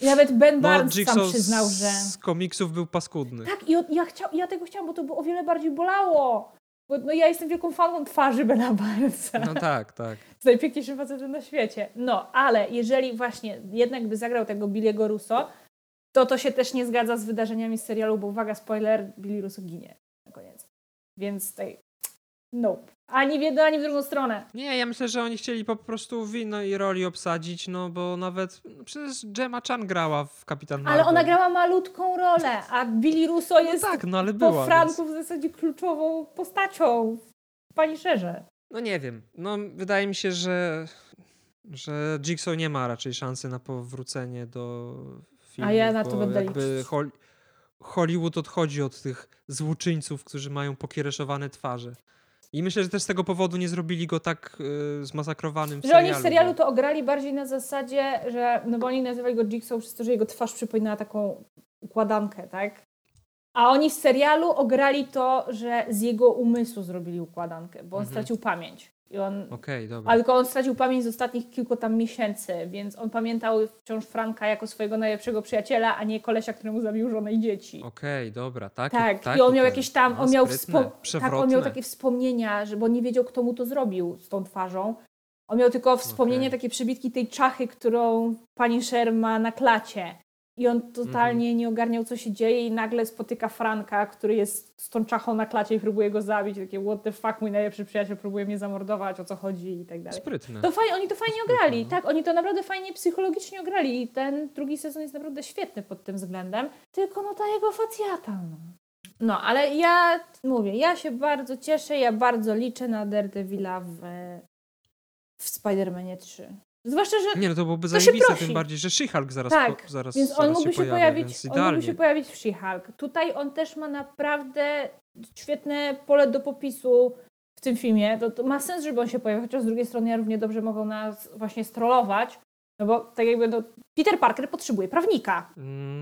[SPEAKER 2] I nawet Ben
[SPEAKER 1] No,
[SPEAKER 2] Barnes sam
[SPEAKER 1] Jigsaw
[SPEAKER 2] przyznał,
[SPEAKER 1] z,
[SPEAKER 2] że...
[SPEAKER 1] z komiksów był paskudny.
[SPEAKER 2] Tak, i ja, chciał, ja tego chciałam, bo to by o wiele bardziej bolało. Bo no, ja jestem wielką fanką twarzy Bena Barnesa.
[SPEAKER 1] No tak, tak.
[SPEAKER 2] z najpiękniejszym facetem na świecie. No, ale jeżeli właśnie jednak by zagrał tego Billiego Russo, to to się też nie zgadza z wydarzeniami z serialu, bo uwaga, spoiler, Billy Russo ginie na koniec. Więc tutaj, nope. Ani w jedną, ani w drugą stronę.
[SPEAKER 1] Nie, ja myślę, że oni chcieli po prostu w innej roli obsadzić, no bo nawet no przecież Gemma Chan grała w Kapitan Marvel.
[SPEAKER 2] Ale ona grała malutką rolę, a Billy Russo jest
[SPEAKER 1] No tak, no ale
[SPEAKER 2] po
[SPEAKER 1] była.
[SPEAKER 2] Franku
[SPEAKER 1] Więc...
[SPEAKER 2] w zasadzie kluczową postacią w Punisherze.
[SPEAKER 1] No nie wiem. No wydaje mi się, że, że Jigsaw nie ma raczej szansy na powrócenie do filmu.
[SPEAKER 2] A ja na to będę liczyć.
[SPEAKER 1] Hol- Hollywood odchodzi od tych złoczyńców, którzy mają pokiereszowane twarze. I myślę, że też z tego powodu nie zrobili go tak y, zmasakrowanym w
[SPEAKER 2] Że
[SPEAKER 1] serialu.
[SPEAKER 2] oni w serialu
[SPEAKER 1] bo-
[SPEAKER 2] to ograli bardziej na zasadzie, że, no bo oni nazywali go Jigsaw przez to, że jego twarz przypominała taką układankę, tak? A oni w serialu ograli to, że z jego umysłu zrobili układankę, bo on
[SPEAKER 1] Mhm.
[SPEAKER 2] stracił pamięć. I on,
[SPEAKER 1] Okej, dobra.
[SPEAKER 2] a tylko on stracił pamięć z ostatnich kilku tam miesięcy, więc on pamiętał wciąż Franka jako swojego najlepszego przyjaciela, a nie kolesia, któremu zabił żonę i dzieci.
[SPEAKER 1] Okej, dobra. Taki,
[SPEAKER 2] Tak,
[SPEAKER 1] taki
[SPEAKER 2] i on miał jakieś tam,
[SPEAKER 1] No,
[SPEAKER 2] on miał, tak, on miał takie wspomnienia, że, bo nie wiedział, kto mu to zrobił z tą twarzą. On miał tylko wspomnienie,
[SPEAKER 1] Okej.
[SPEAKER 2] takie przebitki tej czachy, którą pani Sher ma na klacie. I on totalnie
[SPEAKER 1] Mhm.
[SPEAKER 2] nie ogarniał, co się dzieje i nagle spotyka Franka, który jest z tą czachą na klacie i próbuje go zabić. Takie what the fuck, mój najlepszy przyjaciel próbuje mnie zamordować, o co chodzi i tak dalej.
[SPEAKER 1] Sprytne.
[SPEAKER 2] To fajnie, oni to fajnie
[SPEAKER 1] sprytne,
[SPEAKER 2] ograli,
[SPEAKER 1] no.
[SPEAKER 2] tak, oni to naprawdę fajnie psychologicznie ograli i ten drugi sezon jest naprawdę świetny pod tym względem, tylko no ta jego facjata, no. No, ale ja mówię, ja się bardzo cieszę, ja bardzo liczę na Daredevila w, w Spider-Manie 3. Zwłaszcza, że
[SPEAKER 1] Nie, no to byłoby
[SPEAKER 2] To
[SPEAKER 1] zajebiste, tym bardziej, że She-Hulk zaraz,
[SPEAKER 2] Tak,
[SPEAKER 1] po, zaraz,
[SPEAKER 2] więc on
[SPEAKER 1] zaraz
[SPEAKER 2] mógłby
[SPEAKER 1] się pojawia,
[SPEAKER 2] pojawić, on mógłby się pojawić w She-Hulk. Tutaj on też ma naprawdę świetne pole do popisu w tym filmie. To, to ma sens, żeby on się pojawił, chociaż z drugiej strony równie dobrze mogą nas właśnie strollować, no bo tak jakby no, Peter Parker potrzebuje prawnika.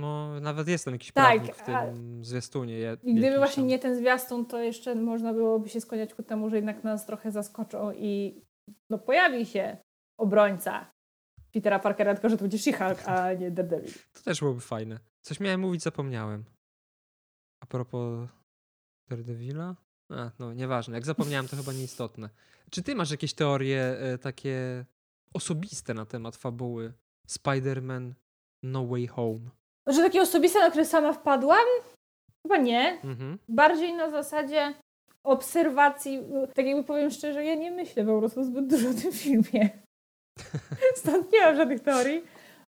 [SPEAKER 1] No, nawet jest tam jakiś
[SPEAKER 2] Tak,
[SPEAKER 1] prawnik w
[SPEAKER 2] a-
[SPEAKER 1] tym zwiastunie. je-
[SPEAKER 2] I gdyby właśnie
[SPEAKER 1] tam.
[SPEAKER 2] nie ten zwiastun, to jeszcze można byłoby się skłaniać ku temu, że jednak nas trochę zaskoczą i no pojawi się obrońca Petera Parkera, tylko że to będzie She-Hulk, a nie Daredevil.
[SPEAKER 1] To też byłoby fajne. Coś miałem mówić, zapomniałem. A propos Daredevila? A, no nieważne. Jak zapomniałem, to chyba nieistotne. Czy ty masz jakieś teorie e, takie osobiste na temat fabuły Spider-Man No Way Home?
[SPEAKER 2] Że takie osobiste, na które sama wpadłam? Chyba nie.
[SPEAKER 1] Mhm.
[SPEAKER 2] Bardziej na zasadzie obserwacji. Tak jakby powiem szczerze, ja nie myślę po prostu zbyt dużo o tym filmie. (laughs) Stąd nie mam żadnych teorii.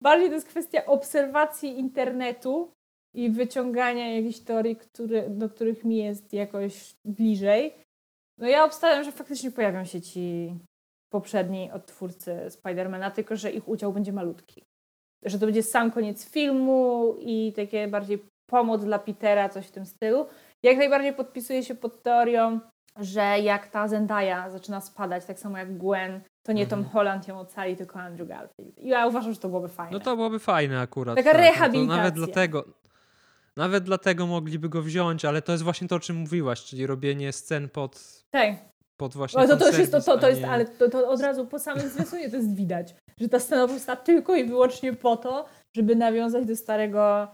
[SPEAKER 2] Bardziej to jest kwestia obserwacji internetu i wyciągania jakichś teorii, które, do których mi jest jakoś bliżej. No ja obstawiam, że faktycznie pojawią się ci poprzedni odtwórcy Spidermana, tylko że ich udział będzie malutki. Że to będzie sam koniec filmu i takie bardziej pomoc dla Petera, coś w tym stylu. Jak najbardziej podpisuję się pod teorią, że jak ta Zendaya zaczyna spadać, tak samo jak Gwen, to nie
[SPEAKER 1] Mhm.
[SPEAKER 2] Tom Holland ją ocali, tylko Andrew Garfield. I ja uważam, że to byłoby fajne.
[SPEAKER 1] No to byłoby fajne akurat.
[SPEAKER 2] Taka
[SPEAKER 1] tak. No
[SPEAKER 2] rehabilitacja.
[SPEAKER 1] nawet dlatego. Nawet dlatego mogliby go wziąć, ale to jest właśnie to, o czym mówiłaś, czyli robienie scen pod,
[SPEAKER 2] Tak.
[SPEAKER 1] pod właśnie
[SPEAKER 2] No to, to już jest to,
[SPEAKER 1] serwis,
[SPEAKER 2] to, to jest,
[SPEAKER 1] nie-
[SPEAKER 2] ale to, to od razu po samym zwiastunie to jest widać, że ta scena powstała tylko i wyłącznie po to, żeby nawiązać do starego,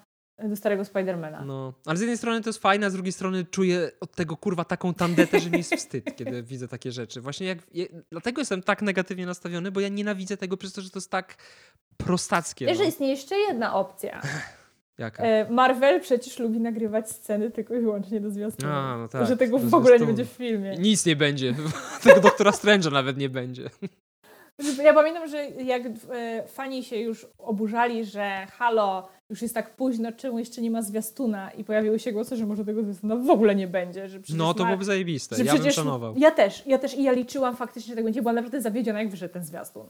[SPEAKER 2] do starego Spidermana.
[SPEAKER 1] No, ale z jednej strony to jest fajne, a z drugiej strony czuję od tego kurwa taką tandetę, że mi jest wstyd, (laughs) kiedy widzę takie rzeczy. Właśnie jak, je, dlatego jestem tak negatywnie nastawiony, bo ja nienawidzę tego przez to, że to jest tak prostackie.
[SPEAKER 2] Wiesz, że
[SPEAKER 1] No.
[SPEAKER 2] istnieje jeszcze jedna opcja. (laughs)
[SPEAKER 1] Jaka?
[SPEAKER 2] E, Marvel przecież lubi nagrywać sceny tylko i wyłącznie do zwiastunu.
[SPEAKER 1] A, no tak,
[SPEAKER 2] że tego w ogóle nie będzie w filmie.
[SPEAKER 1] Nic nie będzie. (laughs) Tego doktora Strange'a nawet nie będzie.
[SPEAKER 2] Ja pamiętam, że jak e, fani się już oburzali, że halo, już jest tak późno, czemu jeszcze nie ma zwiastuna i pojawiły się głosy, że może tego zwiastuna w ogóle nie będzie. Że
[SPEAKER 1] No to
[SPEAKER 2] Mar-
[SPEAKER 1] byłoby zajebiste.
[SPEAKER 2] że
[SPEAKER 1] Ja bym
[SPEAKER 2] przecież
[SPEAKER 1] szanował.
[SPEAKER 2] Ja też, ja też i ja liczyłam faktycznie, że tak będzie, byłam naprawdę zawiedziona, jak wyszedł ten zwiastun.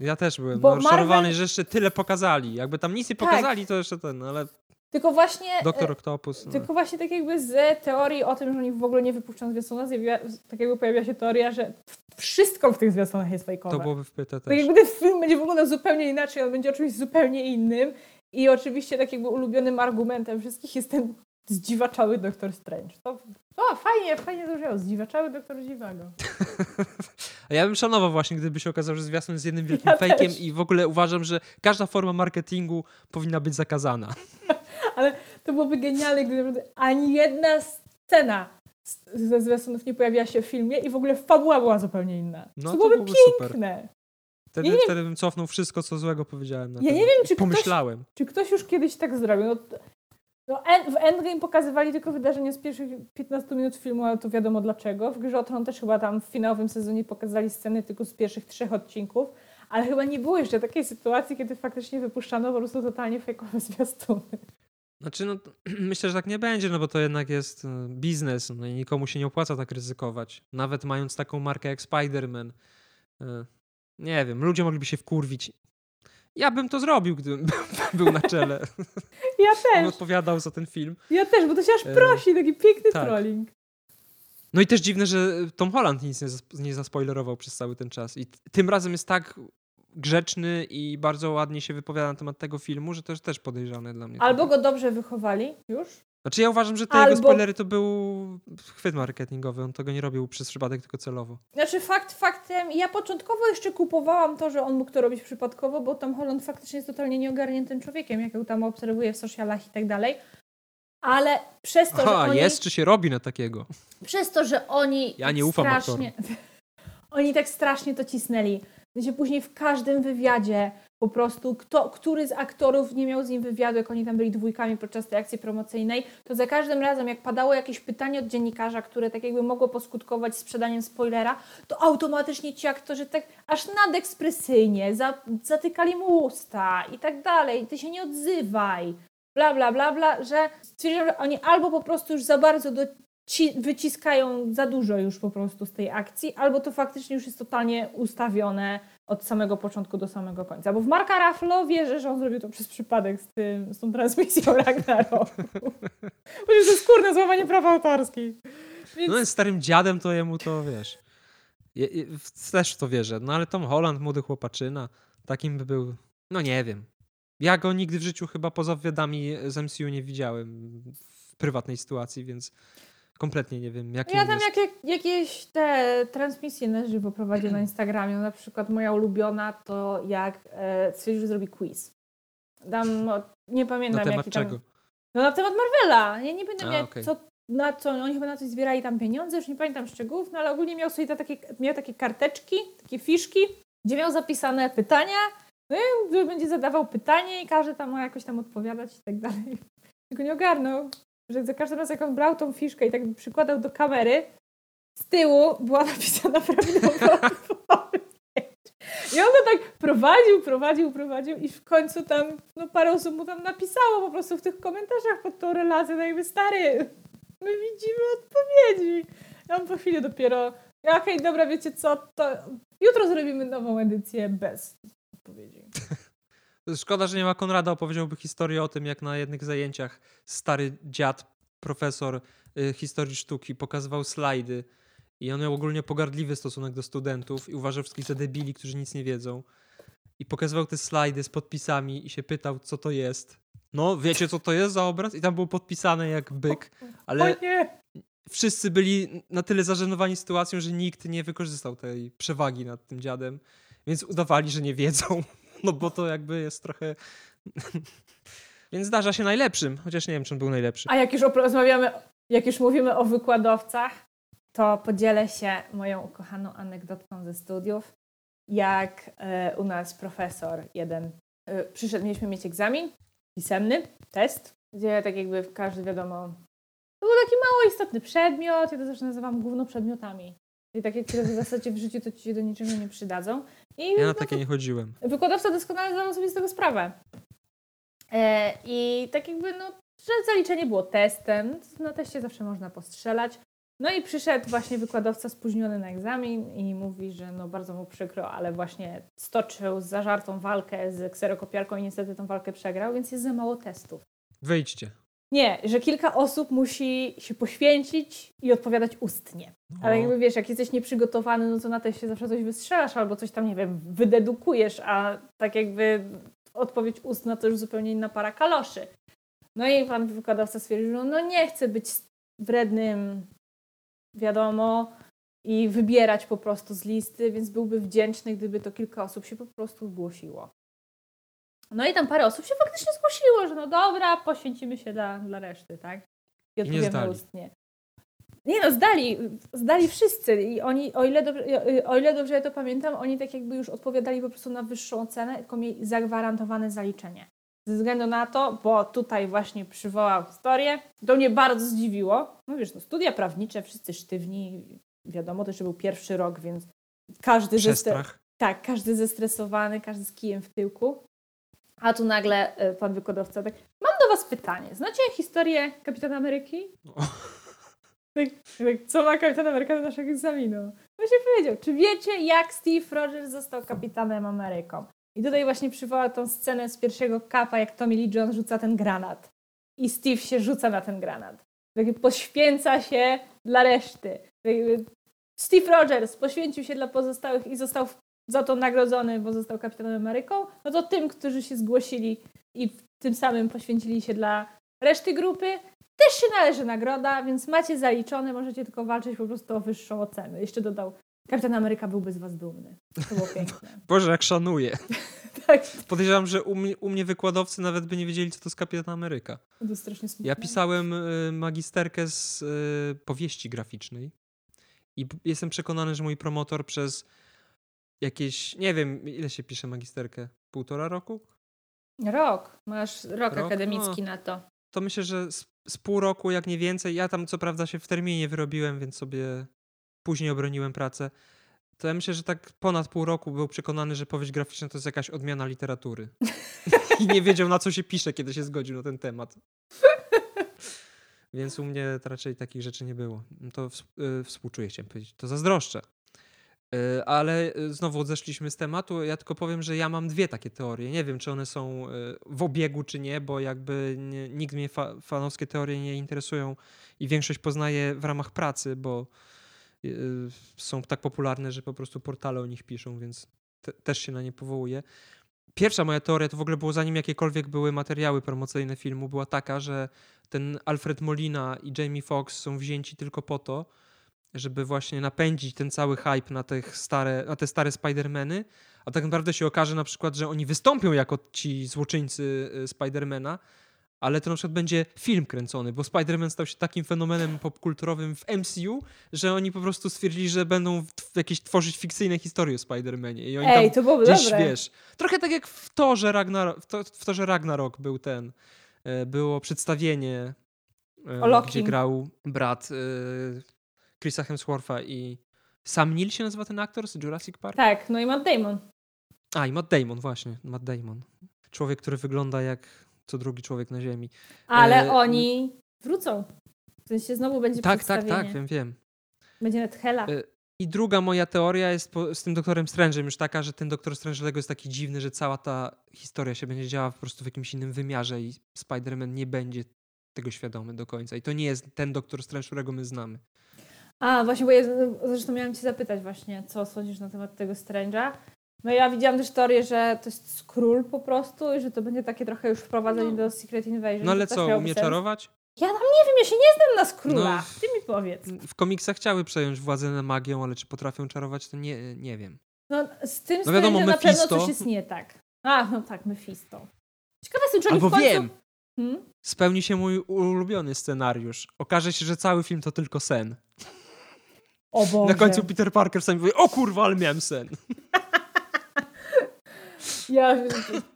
[SPEAKER 1] Ja też byłem
[SPEAKER 2] Bo
[SPEAKER 1] no,
[SPEAKER 2] Marvel-
[SPEAKER 1] że jeszcze tyle pokazali. Jakby tam nic nie
[SPEAKER 2] Tak.
[SPEAKER 1] pokazali, to jeszcze ten, ale
[SPEAKER 2] Tylko właśnie...
[SPEAKER 1] Doktor
[SPEAKER 2] e,
[SPEAKER 1] Octopus. no.
[SPEAKER 2] Tylko właśnie tak jakby z teorii o tym, że oni w ogóle nie wypuszczą zwiastuna, zjawiła, tak jakby pojawia się teoria, że wszystko w tych zwiastunach jest fejkowe.
[SPEAKER 1] To byłoby wpyte
[SPEAKER 2] Tak
[SPEAKER 1] też.
[SPEAKER 2] jakby ten film będzie wyglądał zupełnie inaczej, on będzie o czymś zupełnie innym. I oczywiście tak jakby ulubionym argumentem wszystkich jest ten zdziwaczały Doktor Strange. To, o, fajnie, fajnie to brzmiało. Zdziwaczały Doktor Dziwago. (laughs)
[SPEAKER 1] A ja bym szanował właśnie, gdyby się okazało, że zwiastun jest jednym wielkim
[SPEAKER 2] Ja
[SPEAKER 1] fejkiem
[SPEAKER 2] też.
[SPEAKER 1] i w ogóle uważam, że każda forma marketingu powinna być zakazana. (laughs)
[SPEAKER 2] To byłoby genialne, gdyby ani jedna scena ze zwiastunów nie pojawiła się w filmie i w ogóle fabuła była zupełnie inna.
[SPEAKER 1] No,
[SPEAKER 2] to
[SPEAKER 1] to
[SPEAKER 2] byłoby
[SPEAKER 1] byłoby super. Wtedy,
[SPEAKER 2] Ja
[SPEAKER 1] wtedy bym cofnął wszystko, co złego powiedziałem na
[SPEAKER 2] Ja
[SPEAKER 1] temat.
[SPEAKER 2] nie wiem, czy ktoś,
[SPEAKER 1] Pomyślałem.
[SPEAKER 2] czy ktoś już kiedyś tak zrobił. No, no, en- w Endgame pokazywali tylko wydarzenia z pierwszych 15 minut filmu, ale to wiadomo dlaczego. W Grze o Tron też chyba tam w finałowym sezonie pokazali sceny tylko z pierwszych trzech odcinków, ale chyba nie było jeszcze takiej sytuacji, kiedy faktycznie wypuszczano po prostu totalnie fejkowe (laughs) zwiastuny.
[SPEAKER 1] Znaczy, no, (clears throat) myślę, że tak nie będzie, no bo to jednak jest e, biznes, no i nikomu się nie opłaca tak ryzykować. Nawet mając taką markę jak Spider-Man. Nie wiem, ludzie mogliby się wkurwić. Ja bym to zrobił, gdybym był (laughs) na czele.
[SPEAKER 2] Ja też,
[SPEAKER 1] odpowiadał za ten film.
[SPEAKER 2] ja też, bo to się aż
[SPEAKER 1] E,
[SPEAKER 2] prosi, taki piękny
[SPEAKER 1] tak.
[SPEAKER 2] trolling.
[SPEAKER 1] No i też dziwne, że Tom Holland nic nie, nie zaspoilerował przez cały ten czas. I t- tym razem jest tak grzeczny i bardzo ładnie się wypowiada na temat tego filmu, że to jest też podejrzane dla mnie.
[SPEAKER 2] Albo go dobrze wychowali już,
[SPEAKER 1] Znaczy ja uważam, że te
[SPEAKER 2] Albo-
[SPEAKER 1] jego spoilery to był chwyt marketingowy. On tego nie robił przez przypadek, tylko celowo.
[SPEAKER 2] Znaczy fakt faktem, ja początkowo jeszcze kupowałam to, że on mógł to robić przypadkowo, bo Tom Holland faktycznie jest totalnie nieogarniętym człowiekiem, jak ją tam obserwuję w socialach i tak dalej. Ale przez to, że
[SPEAKER 1] Aha,
[SPEAKER 2] oni,
[SPEAKER 1] jest czy się robi na takiego?
[SPEAKER 2] przez to, że oni
[SPEAKER 1] Ja nie
[SPEAKER 2] tak
[SPEAKER 1] ufam
[SPEAKER 2] strasznie, (laughs) oni tak strasznie to cisnęli. Że później w każdym wywiadzie po prostu, kto, który z aktorów nie miał z nim wywiadu, jak oni tam byli dwójkami podczas tej akcji promocyjnej, to za każdym razem, jak padało jakieś pytanie od dziennikarza, które tak jakby mogło poskutkować sprzedaniem spoilera, to automatycznie ci aktorzy tak aż nadekspresyjnie za, zatykali mu usta i tak dalej. Ty się nie odzywaj. Bla, bla, bla, bla, że stwierdziłam, że oni albo po prostu już za bardzo do, ci, wyciskają za dużo już po prostu z tej akcji, albo to faktycznie już jest totalnie ustawione od samego początku do samego końca. Bo w Marka Ruffalo wierzę, że on zrobił to przez przypadek z, tym, z tą transmisją Ragnaroku. (laughs) Bo to jest skórne złamanie praw autorskich. Więc
[SPEAKER 1] No jest starym dziadem, to jemu to, wiesz... Je, je, też w to wierzę. No ale Tom Holland, młody chłopaczyna, takim by był... No nie wiem. Ja go nigdy w życiu chyba poza wywiadami z MCU nie widziałem w prywatnej sytuacji, więc kompletnie nie wiem, jaki
[SPEAKER 2] Ja tam
[SPEAKER 1] jest.
[SPEAKER 2] jak, jakieś te transmisje na żywo na Instagramie. Na przykład moja ulubiona to jak e, stwierdził, że zrobi quiz. Dam, no, nie pamiętam
[SPEAKER 1] Na temat
[SPEAKER 2] jaki tam...
[SPEAKER 1] czego?
[SPEAKER 2] No na temat Marvela. Ja nie pamiętam
[SPEAKER 1] A,
[SPEAKER 2] jak,
[SPEAKER 1] okej.
[SPEAKER 2] co, na co, oni chyba na coś zbierali tam pieniądze, już nie pamiętam szczegółów, no ale ogólnie miał sobie takie, miał takie karteczki, takie fiszki, gdzie miał zapisane pytania, no i będzie zadawał pytanie i każdy tam ma jakoś tam odpowiadać i tak dalej. (laughs) Tylko nie ogarnął, że za każdym razem jak on brał tą fiszkę i tak przykładał do kamery, z tyłu była napisana prawidłowa. (laughs) I on to tak prowadził, prowadził, prowadził i w końcu tam, no parę osób mu tam napisało po prostu w tych komentarzach pod tą relację, no jakby stary, my widzimy odpowiedzi. Ja on po chwili dopiero, ja, okej, dobra, wiecie co, to jutro zrobimy nową edycję bez odpowiedzi.
[SPEAKER 1] Szkoda, że nie ma Konrada, opowiedziałby historię o tym, jak na jednych zajęciach stary dziad, profesor y, historii sztuki, pokazywał slajdy i on miał ogólnie pogardliwy stosunek do studentów i uważał wszystkich za debili, którzy nic nie wiedzą. I pokazywał te slajdy z podpisami i się pytał, co to jest. No, wiecie, co to jest za obraz? I tam było podpisane jak byk, ale wszyscy byli na tyle zażenowani sytuacją, że nikt nie wykorzystał tej przewagi nad tym dziadem, więc udawali, że nie wiedzą, no bo to jakby jest trochę... (laughs) więc zdarza się najlepszym, chociaż nie wiem, czy on był najlepszy.
[SPEAKER 2] A jak już rozmawiamy, jak już mówimy o wykładowcach, to podzielę się moją ukochaną anegdotką ze studiów. Jak e, u nas profesor jeden e, przyszedł, mieliśmy mieć egzamin pisemny, test, gdzie tak jakby każdy wiadomo, to był taki mało istotny przedmiot, ja to zawsze nazywam główno przedmiotami. I takie, które w zasadzie w życiu to ci się do niczego nie przydadzą. I
[SPEAKER 1] Ja na
[SPEAKER 2] no,
[SPEAKER 1] takie nie chodziłem.
[SPEAKER 2] Wykładowca doskonale zdawał sobie z tego sprawę. E, I tak jakby, no, że zaliczenie było testem, na teście zawsze można postrzelać. No i przyszedł właśnie wykładowca spóźniony na egzamin i mówi, że no bardzo mu przykro, ale właśnie stoczył zażartą walkę z kserokopiarką i niestety tą walkę przegrał, więc jest za mało testów.
[SPEAKER 1] Wyjdźcie.
[SPEAKER 2] Nie, że kilka osób musi się poświęcić i odpowiadać ustnie. Ale
[SPEAKER 1] O.
[SPEAKER 2] jakby wiesz, jak jesteś nieprzygotowany, no to na teście zawsze coś wystrzelasz albo coś tam, nie wiem, wydedukujesz, a tak jakby odpowiedź ustna to już zupełnie inna para kaloszy. No i pan wykładowca stwierdził, że no nie chce być wrednym, wiadomo, i wybierać po prostu z listy, więc byłby wdzięczny, gdyby to kilka osób się po prostu zgłosiło. No i tam parę osób się faktycznie zgłosiło, że no dobra, poświęcimy się dla, dla reszty, tak? I
[SPEAKER 1] nie zdali.
[SPEAKER 2] ustnie. Nie no, zdali, zdali wszyscy i oni, o ile, dobrze, o ile dobrze ja to pamiętam, oni tak jakby już odpowiadali po prostu na wyższą ocenę, tylko mieli zagwarantowane zaliczenie. Ze względu na to, bo tutaj właśnie przywołał historię, to mnie bardzo zdziwiło. No wiesz, no studia prawnicze, wszyscy sztywni, wiadomo, to jeszcze był pierwszy rok, więc każdy
[SPEAKER 1] Przestrach.
[SPEAKER 2] tak, każdy zestresowany, każdy z kijem w tyłku. A tu nagle e, pan wykładowca tak, mam do was pytanie. Znacie historię Kapitana Ameryki? (laughs) Tak, tak, co ma Kapitan Ameryka do naszego egzaminu? Właśnie powiedział, czy wiecie, jak Steve Rogers został Kapitanem Ameryką? I tutaj właśnie przywołał tą scenę z pierwszego kapa, jak Tommy Lee Jones rzuca ten granat. I Steve się rzuca na ten granat. Tak poświęca się dla reszty. Tak Steve Rogers poświęcił się dla pozostałych i został za to nagrodzony, bo został Kapitanem Ameryką. No to tym, którzy się zgłosili i tym samym poświęcili się dla reszty grupy, też się należy nagroda, więc macie zaliczone, możecie tylko walczyć po prostu o wyższą ocenę. Jeszcze dodał, Kapitan Ameryka byłby z was dumny. To było (laughs) piękne.
[SPEAKER 1] Boże, jak szanuję. (laughs)
[SPEAKER 2] tak,
[SPEAKER 1] Podejrzewam, że u mnie, u mnie wykładowcy nawet by nie wiedzieli, co to jest Kapitan Ameryka.
[SPEAKER 2] to było strasznie smutne.
[SPEAKER 1] Ja pisałem y, magisterkę z y, powieści graficznej i jestem przekonany, że mój promotor przez jakieś, nie wiem, ile się pisze magisterkę? Półtora roku?
[SPEAKER 2] Rok. Masz rok,
[SPEAKER 1] Rok?
[SPEAKER 2] akademicki na to.
[SPEAKER 1] To myślę, że z, z pół roku, jak nie więcej. Ja tam co prawda się w terminie wyrobiłem, więc sobie później obroniłem pracę. To ja myślę, że tak ponad pół roku był przekonany, że powieść graficzna to jest jakaś odmiana literatury. (laughs) I nie wiedział, na co się pisze, kiedy się zgodził na ten temat. Więc u mnie raczej takich rzeczy nie było. To ws- y, współczuję, chciałem powiedzieć. To zazdroszczę. Y, Ale y, znowu odeszliśmy z tematu. Ja tylko powiem, że ja mam dwie takie teorie. Nie wiem, czy one są y, w obiegu, czy nie, bo jakby nikt mnie fa fanowskie teorie nie interesują i większość poznaje w ramach pracy, bo są tak popularne, że po prostu portale o nich piszą, więc te, też się na nie powołuję. pierwsza moja teoria to w ogóle było zanim jakiekolwiek były materiały promocyjne filmu, była taka, że ten Alfred Molina i Jamie Foxx są wzięci tylko po to, żeby właśnie napędzić ten cały hype na, tych stare, na te stare Spider-Many, a tak naprawdę się okaże na przykład, że oni wystąpią jako ci złoczyńcy y, Spidermana, ale to na przykład będzie film kręcony, bo Spider-Man stał się takim fenomenem popkulturowym w MCU, że oni po prostu stwierdzili, że będą jakieś tworzyć fikcyjne historie o Spider-Manie. I oni
[SPEAKER 2] Ej,
[SPEAKER 1] tam
[SPEAKER 2] to byłoby
[SPEAKER 1] gdzieś,
[SPEAKER 2] dobre.
[SPEAKER 1] wiesz, trochę tak jak w Torze Ragnarok, w, to, w Torze Ragnarok był ten, e, było przedstawienie, e,
[SPEAKER 2] O Loki.
[SPEAKER 1] gdzie grał brat e, Chrisa Hemswortha i Sam Neill się nazywa ten aktor z Jurassic Park?
[SPEAKER 2] Tak, no i Matt Damon.
[SPEAKER 1] A, i Matt Damon, właśnie, Matt Damon. Człowiek, który wygląda jak co drugi człowiek na ziemi.
[SPEAKER 2] Ale
[SPEAKER 1] E,
[SPEAKER 2] oni wrócą. W sensie znowu będzie
[SPEAKER 1] Tak, tak, tak, wiem, wiem.
[SPEAKER 2] Będzie nawet Hela.
[SPEAKER 1] E, I druga moja teoria jest po, z tym doktorem Strange'em już taka, że ten doktor Strange dlatego jest taki dziwny, że cała ta historia się będzie działa po prostu w jakimś innym wymiarze i Spider-Man nie będzie tego świadomy do końca. I to nie jest ten doktor Strange, którego my znamy.
[SPEAKER 2] A, właśnie, bo ja zresztą miałam cię zapytać właśnie, co sądzisz na temat tego Strange'a. No ja widziałam też teorię, że to jest skról po prostu i że to będzie takie trochę już wprowadzenie
[SPEAKER 1] No.
[SPEAKER 2] do Secret Invasion.
[SPEAKER 1] No ale co, umie
[SPEAKER 2] sens.
[SPEAKER 1] czarować?
[SPEAKER 2] Ja tam nie wiem, ja się nie znam na skróla.
[SPEAKER 1] No.
[SPEAKER 2] Ty mi powiedz.
[SPEAKER 1] W komiksach chciały przejąć władzę nad magią, ale czy potrafią czarować, to nie, nie wiem.
[SPEAKER 2] No z tym
[SPEAKER 1] No wiadomo,
[SPEAKER 2] na pewno coś jest nie tak. A, no tak, Mephisto. Ciekawe jestem, czy oni
[SPEAKER 1] Albo
[SPEAKER 2] w końcu...
[SPEAKER 1] wiem,
[SPEAKER 2] Hmm?
[SPEAKER 1] spełni się mój ulubiony scenariusz. Okaże się, że cały film to tylko sen.
[SPEAKER 2] O Boże.
[SPEAKER 1] Na końcu Peter Parker sam mówi, o kurwa, ale miałem sen. (laughs)
[SPEAKER 2] Ja,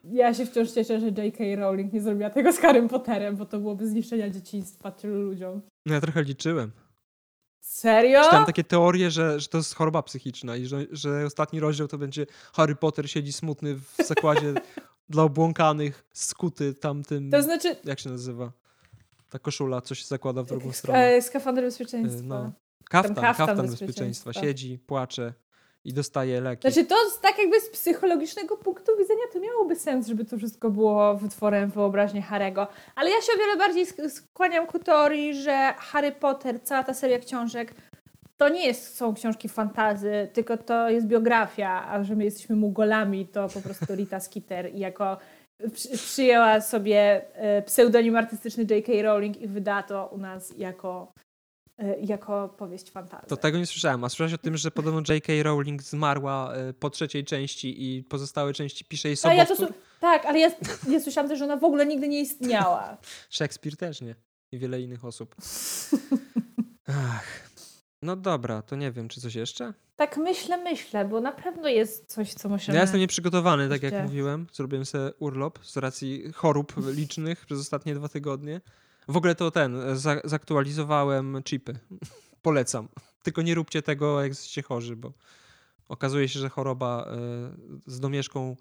[SPEAKER 2] ja się wciąż cieszę, że J.K. Rowling nie zrobiła tego z Harrym Potterem, bo to byłoby zniszczenia dzieciństwa tylu ludziom.
[SPEAKER 1] No ja trochę liczyłem.
[SPEAKER 2] Serio?
[SPEAKER 1] Czytałem takie teorie, że, że to jest choroba psychiczna i że, że ostatni rozdział to będzie Harry Potter siedzi smutny w zakładzie (laughs) dla obłąkanych, skuty tamtym,
[SPEAKER 2] To znaczy...
[SPEAKER 1] jak się nazywa? Ta koszula, co się zakłada w drugą stronę.
[SPEAKER 2] E, skafander bezpieczeństwa.
[SPEAKER 1] E, no. Kaftan,
[SPEAKER 2] kaftan
[SPEAKER 1] kaftan,
[SPEAKER 2] bezpieczeństwa.
[SPEAKER 1] Siedzi, płacze i dostaje leki.
[SPEAKER 2] Znaczy to tak jakby z psychologicznego punktu widzenia to miałoby sens, żeby to wszystko było wytworem wyobraźni Harego. Ale ja się o wiele bardziej sk- skłaniam ku teorii, że Harry Potter, cała ta seria książek, to nie jest, są książki fantazy, tylko to jest biografia, a że my jesteśmy mugolami, to po prostu Rita Skeeter i jako przy, przyjęła sobie e, pseudonim artystyczny J.K. Rowling i wydała to u nas jako, jako powieść fantazy.
[SPEAKER 1] To tego nie słyszałem. A słyszałeś o tym, że podobno J.K. Rowling zmarła e, po trzeciej części i pozostałe części pisze jej
[SPEAKER 2] ja to,
[SPEAKER 1] sobowtór?
[SPEAKER 2] su- tak, ale ja, (laughs) ja słyszałam też, że ona w ogóle nigdy nie istniała. (laughs)
[SPEAKER 1] Szekspir też nie. I wiele innych osób. Ach. No dobra, to nie wiem, czy coś jeszcze?
[SPEAKER 2] Tak myślę, myślę, bo na pewno jest coś, co musimy...
[SPEAKER 1] ja jestem nieprzygotowany, tak jak mówiłem. Zrobiłem sobie urlop z racji chorób licznych przez ostatnie dwa tygodnie. W ogóle to ten, e, za, zaktualizowałem chipy. (laughs) Polecam. Tylko nie róbcie tego, jak jesteście chorzy, bo okazuje się, że choroba e, z domieszką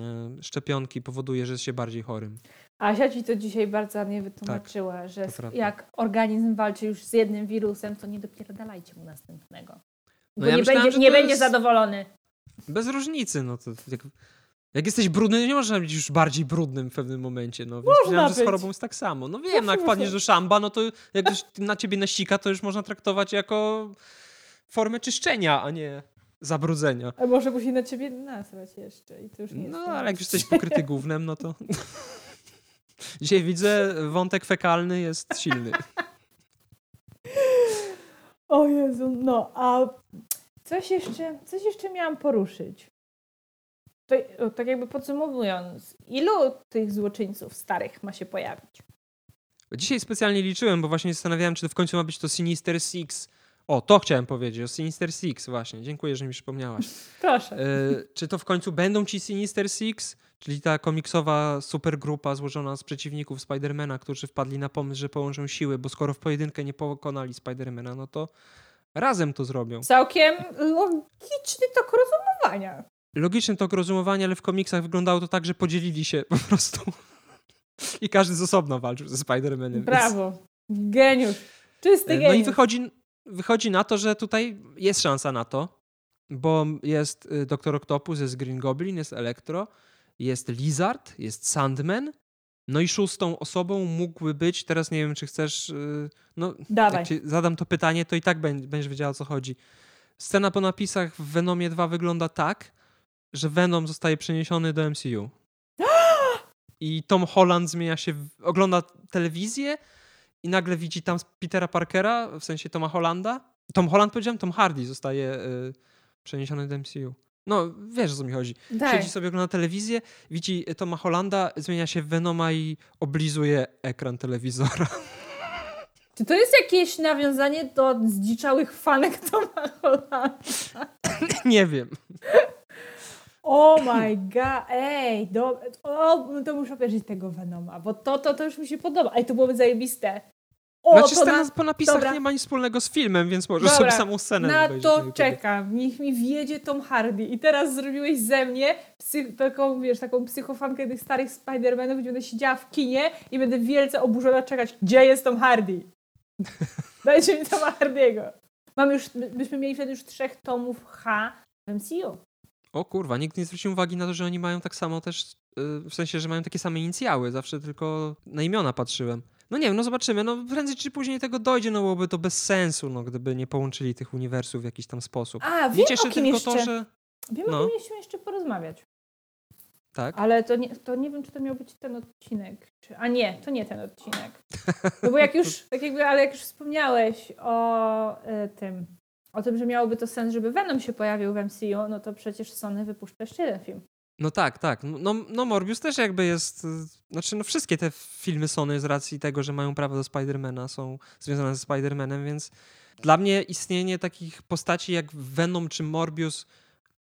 [SPEAKER 1] e, szczepionki powoduje, że jest się bardziej chorym.
[SPEAKER 2] Asia ci to dzisiaj bardzo ładnie wytłumaczyła, że s-
[SPEAKER 1] prawda.
[SPEAKER 2] jak organizm walczy już z jednym wirusem, to nie dopierdalajcie mu następnego. Bo
[SPEAKER 1] No ja
[SPEAKER 2] nie,
[SPEAKER 1] myślałem,
[SPEAKER 2] będzie,
[SPEAKER 1] że
[SPEAKER 2] nie będzie
[SPEAKER 1] jest-
[SPEAKER 2] zadowolony.
[SPEAKER 1] Bez różnicy, no to jak, jak jesteś brudny, to nie można być już bardziej brudnym w pewnym momencie, no. Więc
[SPEAKER 2] Można
[SPEAKER 1] myślałem, że z chorobą jest tak samo. No wiem, no jak wpadniesz do szamba, no to jak na ciebie nasika, to już można traktować jako formę czyszczenia, a nie zabrudzenia.
[SPEAKER 2] A może musi na ciebie nasrać jeszcze i to już nie jest
[SPEAKER 1] No, ale jak już jesteś (laughs) pokryty gównem, no to... (laughs) Dzisiaj widzę, wątek fekalny jest silny.
[SPEAKER 2] O Jezu, no, a coś jeszcze, coś jeszcze miałam poruszyć. To, o, tak jakby podsumowując, ilu tych złoczyńców starych ma się pojawić?
[SPEAKER 1] Dzisiaj specjalnie liczyłem, bo właśnie zastanawiałem, czy to w końcu ma być to Sinister Six. O, to chciałem powiedzieć, o Sinister Six właśnie. Dziękuję, że mi przypomniałaś. (laughs)
[SPEAKER 2] Proszę.
[SPEAKER 1] E, czy to w końcu będą ci Sinister Six, czyli ta komiksowa supergrupa złożona z przeciwników Spidermana, którzy wpadli na pomysł, że połączą siły, bo skoro w pojedynkę nie pokonali Spidermana, no to razem to zrobią.
[SPEAKER 2] Całkiem logiczny tok rozumowania.
[SPEAKER 1] Logiczny tok rozumowania, ale w komiksach wyglądało to tak, że podzielili się po prostu. I każdy z osobna walczył ze Spidermanem. więc-
[SPEAKER 2] Brawo. Geniusz. Czysty geniusz.
[SPEAKER 1] No i wychodzi, wychodzi na to, że tutaj jest szansa na to, bo jest y, Doktor Octopus, jest Green Goblin, jest Electro, jest Lizard, jest Sandman, no i szóstą osobą mógłby być, teraz nie wiem, czy chcesz, y, no
[SPEAKER 2] Dawaj.
[SPEAKER 1] jak zadam to pytanie, to i tak będ- będziesz wiedziała, o co chodzi. Scena po napisach w Venomie 2 wygląda tak, że Venom zostaje przeniesiony do MCU. (gasps) I Tom Holland zmienia się, ogląda telewizję i nagle widzi tam Petera Parkera, w sensie Toma Hollanda. Tom Holland powiedziałem, Tom Hardy zostaje y, przeniesiony do MCU. No, wiesz o co mi chodzi.
[SPEAKER 2] Tak.
[SPEAKER 1] Siedzi sobie, ogląda telewizję, widzi Toma Hollanda, zmienia się w Venoma i oblizuje ekran telewizora. (laughs)
[SPEAKER 2] Czy to jest jakieś nawiązanie do zdziczałych fanek Toma Hollanda?
[SPEAKER 1] Nie wiem. (laughs)
[SPEAKER 2] Oh my god, ej, do, o, to muszę obejrzeć tego Venoma, bo to, to, to już mi się podoba. Ej, to byłoby zajebiste. O,
[SPEAKER 1] znaczy,
[SPEAKER 2] to
[SPEAKER 1] scena
[SPEAKER 2] na,
[SPEAKER 1] po napisach
[SPEAKER 2] dobra.
[SPEAKER 1] nie ma nic wspólnego z filmem, więc możesz
[SPEAKER 2] Dobra,
[SPEAKER 1] sobie samą scenę
[SPEAKER 2] na to czekam. Niech mi wjedzie Tom Hardy. I teraz zrobiłeś ze mnie psy, taką, wiesz, taką psychofankę tych starych Spider-Manów, gdzie będę siedziała w kinie i będę wielce oburzona czekać, gdzie jest Tom Hardy. (laughs) Dajcie mi Toma Hardiego. Mam już, my- myśmy mieli wtedy już trzech tomów H w MCU.
[SPEAKER 1] O kurwa, nikt nie zwrócił uwagi na to, że oni mają tak samo też, yy, w sensie, że mają takie same inicjały. Zawsze tylko na imiona patrzyłem. No nie wiem, no zobaczymy. No prędzej czy później tego dojdzie, no byłoby to bez sensu, no gdyby nie połączyli tych uniwersów w jakiś tam sposób.
[SPEAKER 2] A,
[SPEAKER 1] Nie
[SPEAKER 2] wiem
[SPEAKER 1] cieszy
[SPEAKER 2] o kim
[SPEAKER 1] tylko
[SPEAKER 2] jeszcze.
[SPEAKER 1] to, że...
[SPEAKER 2] Wiem,
[SPEAKER 1] no.
[SPEAKER 2] o kim mieliśmy jeszcze porozmawiać.
[SPEAKER 1] Tak?
[SPEAKER 2] Ale to nie, to nie wiem, czy to miał być ten odcinek. Czy, a nie, to nie ten odcinek. No bo jak (laughs) już, tak jakby, ale jak już wspomniałeś o y, tym, o tym, że miałoby to sens, żeby Venom się pojawił w MCU, no to przecież Sony wypuszcza jeszcze jeden film.
[SPEAKER 1] No tak, tak. No, no Morbius też jakby jest... y, Znaczy, no wszystkie te filmy Sony z racji tego, że mają prawo do Spidermana są związane ze Spidermanem, więc dla mnie istnienie takich postaci jak Venom czy Morbius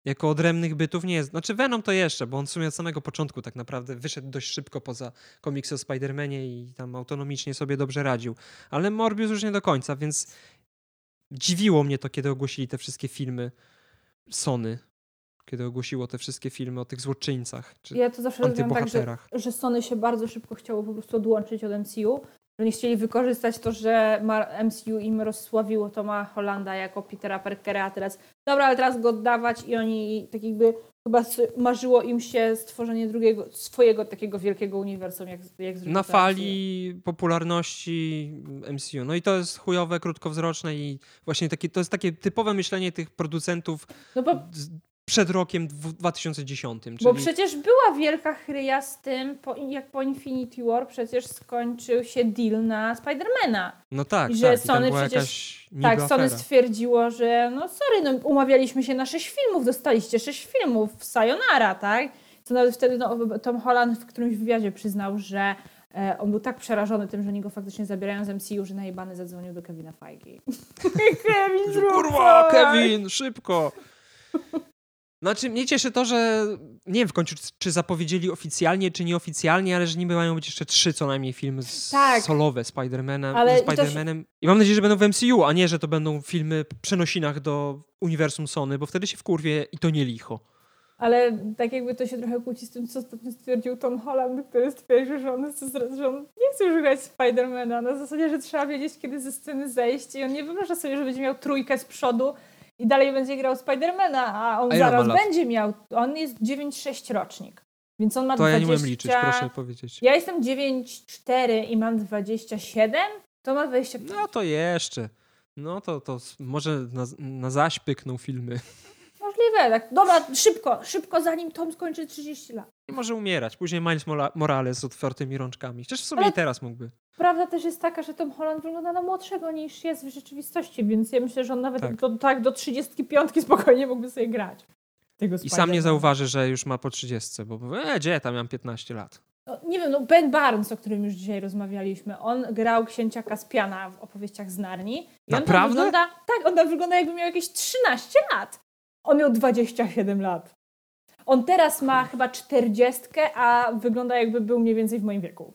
[SPEAKER 1] jako odrębnych bytów nie jest... Znaczy Venom to jeszcze, bo on w sumie od samego początku tak naprawdę wyszedł dość szybko poza komiksy o Spidermanie i tam autonomicznie sobie dobrze radził. Ale Morbius już nie do końca, więc dziwiło mnie to, kiedy ogłosili te wszystkie filmy Sony. Kiedy ogłosiło te wszystkie filmy o tych złoczyńcach. Czy
[SPEAKER 2] Ja to zawsze rozumiem tak, że, że Sony się bardzo szybko chciało po prostu odłączyć od MCU, że nie chcieli wykorzystać to, że MCU im rozsławiło Toma Hollanda jako Petera Parkera, a teraz dobra, ale teraz go oddawać i oni tak jakby chyba marzyło im się stworzenie drugiego, swojego takiego wielkiego uniwersum, jak, jak
[SPEAKER 1] Na fali popularności MCU. No i to jest chujowe, krótkowzroczne i właśnie takie, to jest takie typowe myślenie tych producentów
[SPEAKER 2] MCU. No bo
[SPEAKER 1] przed rokiem dwu- 2010. Czyli...
[SPEAKER 2] Bo przecież była wielka chryja z tym, po, jak po Infinity War przecież skończył się deal na Spidermana.
[SPEAKER 1] No tak,
[SPEAKER 2] I że
[SPEAKER 1] tak.
[SPEAKER 2] Sony przecież- Tak, Sony
[SPEAKER 1] afera.
[SPEAKER 2] stwierdziło, że no sorry, no umawialiśmy się na sześć filmów, dostaliście sześć filmów, sayonara, tak? Co nawet wtedy no, Tom Holland w którymś wywiadzie przyznał, że e, on był tak przerażony tym, że oni go faktycznie zabierają z MCU, że najebany zadzwonił do Kevina Feige. (laughs) Kevin,
[SPEAKER 1] Kurwa! Kevin, szybko! Znaczy, mnie cieszy to, że nie wiem w końcu, czy zapowiedzieli oficjalnie, czy nieoficjalnie, ale że niby mają być jeszcze trzy co najmniej filmy
[SPEAKER 2] Tak.
[SPEAKER 1] solowe Spider-Manem,
[SPEAKER 2] Ale
[SPEAKER 1] Spider-Manem. I mam nadzieję, że będą w MCU, a nie, że to będą filmy w przenosinach do uniwersum Sony, bo wtedy się wkurwie i to nie licho.
[SPEAKER 2] Ale tak jakby to się trochę kłóci z tym, co ostatnio stwierdził Tom Holland, który stwierdził, że on, chce, że on nie chce już grać Spidermana. Na zasadzie, że trzeba wiedzieć, kiedy ze sceny zejść i on nie wyobraża sobie, że będzie miał trójkę z przodu i dalej będzie grał Spidermana, a on zaraz będzie miał. On jest 9-6 rocznik, więc on ma
[SPEAKER 1] To
[SPEAKER 2] 20...
[SPEAKER 1] ja nie umiem liczyć, proszę powiedzieć.
[SPEAKER 2] Ja jestem 9-4 i mam 27, to ma 25.
[SPEAKER 1] No to jeszcze. No to, to może na, na zaś pykną filmy. (laughs)
[SPEAKER 2] Możliwe, tak. Dobra, szybko, szybko, zanim Tom skończy 30 lat.
[SPEAKER 1] I może umierać. Później Miles Morales z otwartymi rączkami. Chociaż w sumie
[SPEAKER 2] Ale-
[SPEAKER 1] i teraz mógłby.
[SPEAKER 2] Prawda też jest taka, że Tom Holland wygląda na młodszego niż jest w rzeczywistości, więc ja myślę, że on nawet
[SPEAKER 1] Tak.
[SPEAKER 2] do, tak do 35 spokojnie mógłby sobie grać.
[SPEAKER 1] I sam nie zauważy, że już ma po 30, bo powie, e, gdzie tam mam 15 lat.
[SPEAKER 2] No, nie wiem, no Ben Barnes, o którym już dzisiaj rozmawialiśmy, on grał księcia Kaspiana w opowieściach z Narni. I on
[SPEAKER 1] Naprawdę?
[SPEAKER 2] wygląda, tak, on tam wygląda jakby miał jakieś 13 lat. On miał 27 lat. On teraz ma chyba 40, a wygląda jakby był mniej więcej w moim wieku.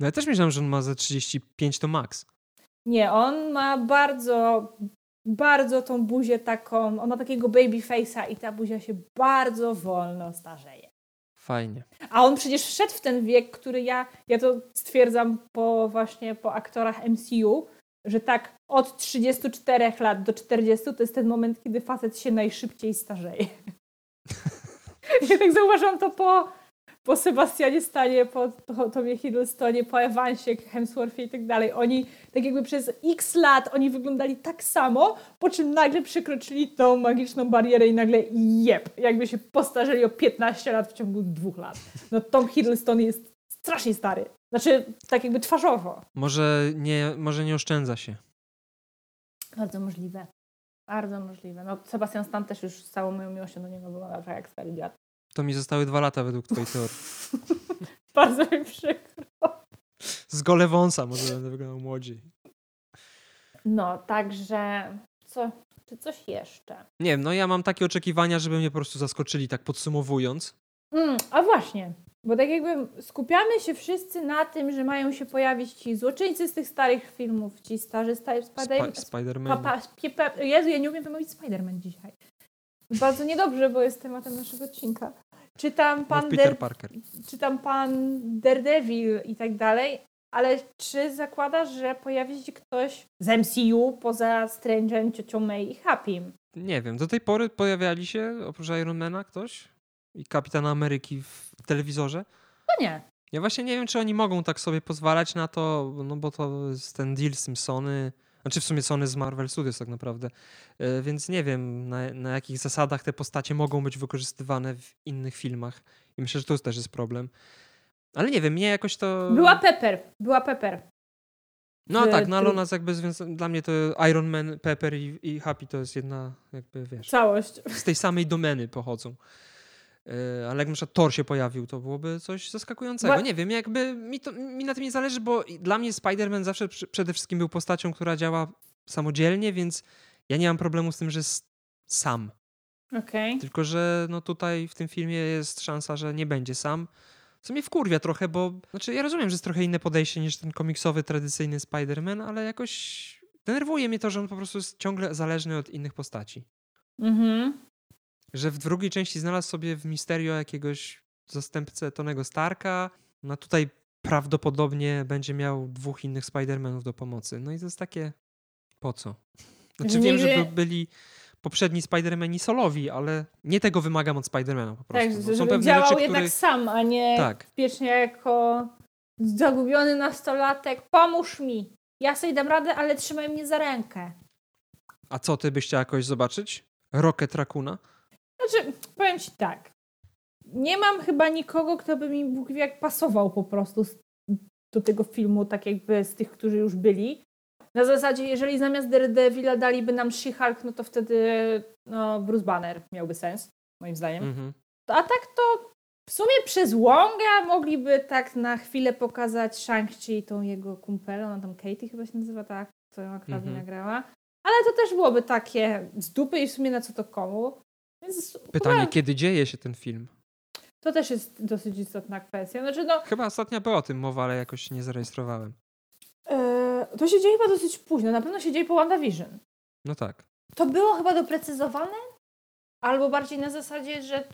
[SPEAKER 1] No ja też myślałem, że on ma ze 35 to max.
[SPEAKER 2] Nie, on ma bardzo, bardzo tą buzię taką, on ma takiego baby face'a i ta buzia się bardzo wolno starzeje.
[SPEAKER 1] Fajnie.
[SPEAKER 2] A on przecież wszedł w ten wiek, który ja, ja to stwierdzam po właśnie po aktorach MCU, że tak od 34 lat do 40 to jest ten moment, kiedy facet się najszybciej starzeje. (laughs) ja tak zauważyłam to po, po Sebastianie Stanie, po Tomie Hiddlestonie, po Evansie, Hemsworthie i tak dalej. Oni tak jakby przez x lat oni wyglądali tak samo, po czym nagle przekroczyli tą magiczną barierę i nagle jeb, jakby się postarzeli o 15 lat w ciągu dwóch lat. No Tom Hiddleston jest strasznie stary. Znaczy, tak jakby twarzowo.
[SPEAKER 1] Może nie, może nie oszczędza się.
[SPEAKER 2] Bardzo możliwe. Bardzo możliwe. No Sebastian Stan też już z całą moją miłością do niego wygląda jak stary dziad.
[SPEAKER 1] To mi zostały dwa lata według twojej teorii. (laughs)
[SPEAKER 2] Bardzo mi przykro.
[SPEAKER 1] Z gole wąsa może będę wyglądał młodziej.
[SPEAKER 2] No, także co, czy coś jeszcze?
[SPEAKER 1] Nie wiem, no ja mam takie oczekiwania, żeby mnie po prostu zaskoczyli, tak podsumowując.
[SPEAKER 2] Mm, a właśnie, bo tak jakby skupiamy się wszyscy na tym, że mają się pojawić ci złoczyńcy z tych starych filmów, ci starzy Spider
[SPEAKER 1] Spider Spider-Man.
[SPEAKER 2] Jezu, ja nie umiem wymówić Spider-Man dzisiaj. Bardzo niedobrze, bo jest tematem naszego odcinka. Czytam pan,
[SPEAKER 1] Peter Parker.
[SPEAKER 2] czytam pan Daredevil i tak dalej, ale czy zakładasz, że pojawi się ktoś z MCU poza Strange'em, ciocią May i Happym?
[SPEAKER 1] Nie wiem, do tej pory pojawiali się oprócz Ironmana ktoś? I Kapitana Ameryki w telewizorze?
[SPEAKER 2] No nie.
[SPEAKER 1] Ja właśnie nie wiem, czy oni mogą tak sobie pozwalać na to, no bo to jest ten deal z tym Sony, znaczy w sumie Sony z Marvel Studios tak naprawdę, e, więc nie wiem na, na jakich zasadach te postacie mogą być wykorzystywane w innych filmach i myślę, że to też jest problem. Ale nie wiem, mnie jakoś to...
[SPEAKER 2] Była Pepper, była Pepper.
[SPEAKER 1] No w, tak, no ale ona jakby dla mnie to Iron Man, Pepper i, i Happy to jest jedna jakby, wiesz...
[SPEAKER 2] Całość.
[SPEAKER 1] Z tej samej domeny pochodzą. E, ale jak na przykład Thor się pojawił, to byłoby coś zaskakującego. Bo... Nie wiem, jakby mi, to, mi na tym nie zależy, bo dla mnie Spider-Man zawsze przede wszystkim był postacią, która działa samodzielnie, więc ja nie mam problemu z tym, że jest sam.
[SPEAKER 2] Okay.
[SPEAKER 1] Tylko, że no tutaj w tym filmie jest szansa, że nie będzie sam. Co mnie wkurwia trochę, bo znaczy ja rozumiem, że jest trochę inne podejście niż ten komiksowy, tradycyjny Spider-Man, ale jakoś denerwuje mnie to, że on po prostu jest ciągle zależny od innych postaci.
[SPEAKER 2] Mhm
[SPEAKER 1] że w drugiej części znalazł sobie w Misterio jakiegoś zastępcę Tonego Starka. No tutaj prawdopodobnie będzie miał dwóch innych Spider-Manów do pomocy. No i to jest takie, po co? Znaczy wiem, że byli poprzedni Spider-Mani solowi, ale nie tego wymagam od Spider-Mana po prostu.
[SPEAKER 2] Tak, żeby pewne działał rzeczy, jednak sam, a nie tak. wiecznie jako zagubiony nastolatek. Pomóż mi. Ja sobie dam radę, ale trzymaj mnie za rękę.
[SPEAKER 1] A co, ty byś chciał jakoś zobaczyć? Rocket Raccoona?
[SPEAKER 2] Znaczy, powiem ci tak. Nie mam chyba nikogo, kto by mi Bóg wie jak pasował po prostu do tego filmu, tak jakby z tych, którzy już byli. Na zasadzie, jeżeli zamiast Daredevila daliby nam She-Hulk, no to wtedy no, Bruce Banner miałby sens, moim zdaniem. Mhm. A tak to w sumie przez Wonga mogliby tak na chwilę pokazać Shang-Chi i tą jego kumpelę, ona tam Katie chyba się nazywa, tak, co ją akurat mhm. nagrała. Ale to też byłoby takie z dupy i w sumie na co to komu.
[SPEAKER 1] Więc Pytanie, kiedy dzieje się ten film?
[SPEAKER 2] To też jest dosyć istotna kwestia. Znaczy, no,
[SPEAKER 1] chyba ostatnio była o tym mowa, ale jakoś nie zarejestrowałem.
[SPEAKER 2] Yy, to się dzieje chyba dosyć późno. Na pewno się dzieje po WandaVision.
[SPEAKER 1] No tak.
[SPEAKER 2] To było chyba doprecyzowane? Albo bardziej na zasadzie, że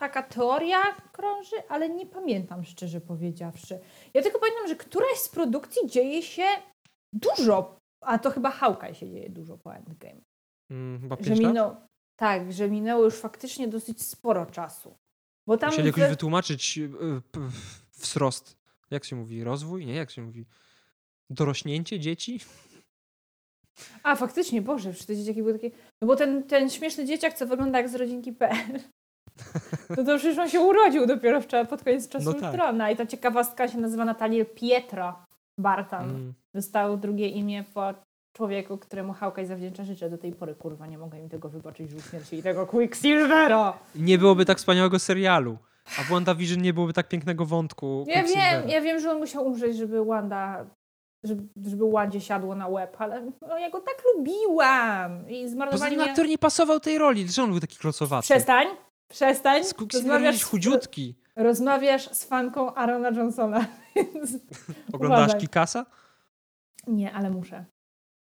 [SPEAKER 2] taka teoria krąży, ale nie pamiętam szczerze powiedziawszy. Ja tylko pamiętam, że któraś z produkcji dzieje się dużo, a to chyba Hawkeye się dzieje dużo po Endgame.
[SPEAKER 1] Mm, chyba że minął,
[SPEAKER 2] tak, że minęło już faktycznie dosyć sporo czasu. Bo tam
[SPEAKER 1] Musieli jakoś wytłumaczyć y, wzrost. Jak się mówi? Rozwój? Nie, jak się mówi? Dorośnięcie dzieci? (laughs)
[SPEAKER 2] A, faktycznie, Boże, czy te dzieciaki były takie... No bo ten, ten śmieszny dzieciak, co wygląda jak z rodzinki.pl, (laughs) no to przecież on się urodził dopiero wczoraj, pod koniec czasu no tak. I ta ciekawostka się nazywa Nataliel Pietro Bartan. Mm. Dostał drugie imię po człowieku, któremu Hawkeye zawdzięcza życie. Do tej pory, kurwa, nie mogę im tego wybaczyć, już śmierci i tego Quicksilvera.
[SPEAKER 1] Nie byłoby tak wspaniałego serialu. A w WandaVision nie byłoby tak pięknego wątku.
[SPEAKER 2] Ja wiem, ja wiem, że on musiał umrzeć, żeby Wanda, żeby, żeby Wandzie siadło na łeb, ale no, ja go tak lubiłam. I zmarnowali
[SPEAKER 1] mnie... aktor nie pasował tej roli, że on był taki klocowaty.
[SPEAKER 2] Przestań, przestań.
[SPEAKER 1] Z rozmawiasz chudziutki.
[SPEAKER 2] Rozmawiasz z fanką Arona Johnsona. (laughs)
[SPEAKER 1] Oglądasz Kikasa?
[SPEAKER 2] Nie, ale muszę.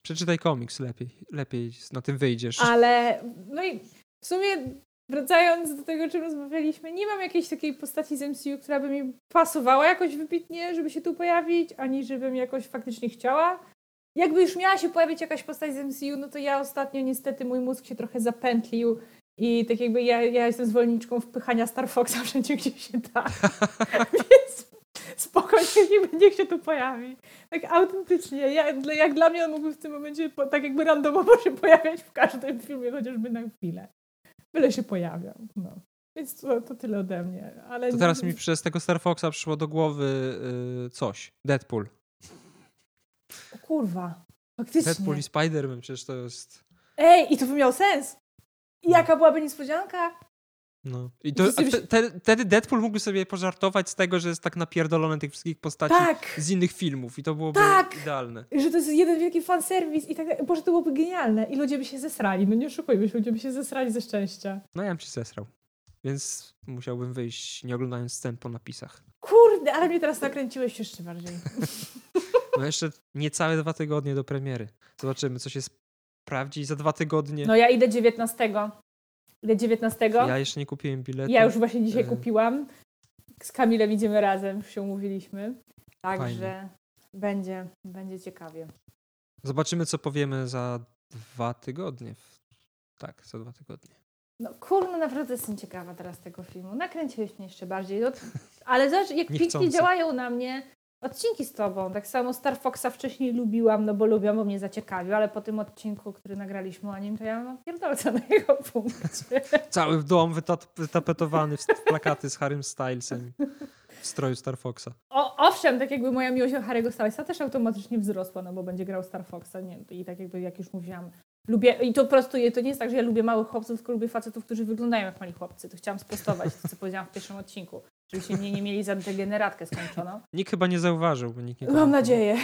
[SPEAKER 1] Przeczytaj komiks lepiej, lepiej na tym wyjdziesz.
[SPEAKER 2] Ale, no i w sumie wracając do tego, o czym rozmawialiśmy, nie mam jakiejś takiej postaci z MCU, która by mi pasowała jakoś wybitnie, żeby się tu pojawić, ani żebym jakoś faktycznie chciała. Jakby już miała się pojawić jakaś postać z MCU, no to ja ostatnio niestety mój mózg się trochę zapętlił I tak jakby ja, ja jestem zwolenniczką wpychania Star Foxa wszędzie, gdzie się da. (laughs) Więc spokojnie, (laughs) niech, niech się tu pojawi. Tak autentycznie. Ja, jak dla mnie on mógłby w tym momencie po, tak jakby randomowo się pojawiać w każdym filmie, chociażby na chwilę. Byle się pojawiał. No. Więc to, to tyle ode mnie. Ale
[SPEAKER 1] to teraz mi przez tego Star Foxa przyszło do głowy yy, coś. Deadpool.
[SPEAKER 2] O kurwa. Faktycznie.
[SPEAKER 1] Deadpool i Spider-Man przecież to jest...
[SPEAKER 2] Ej, i to by miał sens. I jaka byłaby niespodzianka?
[SPEAKER 1] No. I to, te, wtedy Deadpool mógłby sobie pożartować z tego, że jest tak napierdolony tych wszystkich postaci
[SPEAKER 2] tak.
[SPEAKER 1] z innych filmów i to byłoby
[SPEAKER 2] tak.
[SPEAKER 1] idealne.
[SPEAKER 2] Że to jest jeden wielki fanserwis i tak, Boże, to byłoby genialne i ludzie by się zesrali. No nie oszukujmy się, ludzie by się zesrali ze szczęścia.
[SPEAKER 1] No ja bym się zesrał. Więc musiałbym wyjść nie oglądając scen po napisach.
[SPEAKER 2] Kurde, ale mnie teraz nakręciłeś jeszcze bardziej. (laughs)
[SPEAKER 1] No jeszcze niecałe dwa tygodnie do premiery. Zobaczymy, co się sprawdzi za dwa tygodnie.
[SPEAKER 2] No ja idę 19. Idę 19.
[SPEAKER 1] Ja jeszcze nie kupiłem biletu.
[SPEAKER 2] Ja już właśnie dzisiaj e... kupiłam. Z Kamilem idziemy razem, już się umówiliśmy. Także będzie, będzie ciekawie.
[SPEAKER 1] Zobaczymy, co powiemy za dwa tygodnie. Tak, za dwa tygodnie.
[SPEAKER 2] No kurno, naprawdę jestem ciekawa teraz tego filmu. Nakręciłeś mnie jeszcze bardziej. No, ale zobacz, jak (laughs) pięknie działają na mnie odcinki z tobą. Tak samo Star Foxa wcześniej lubiłam, no bo lubiłam, bo mnie zaciekawił, ale po tym odcinku, który nagraliśmy o nim, to ja mam pierdolca na jego punkcie. (laughs)
[SPEAKER 1] Cały dom wytapetowany w plakaty z Harrym Stylesem w stroju Star Foxa.
[SPEAKER 2] O, owszem, tak jakby moja miłość do Harry'ego Stylesa też automatycznie wzrosła, no bo będzie grał Star Foxa. Nie, I tak jakby, jak już mówiłam, Lubię, i to po prostu to nie jest tak, że ja lubię małych chłopców, tylko lubię facetów, którzy wyglądają jak mali chłopcy. To chciałam sprostować, to co powiedziałam w pierwszym odcinku. Żebyście mnie nie mieli za degeneratkę skończoną.
[SPEAKER 1] Nikt chyba nie zauważył. Bo nikt nie
[SPEAKER 2] Mam nadzieję.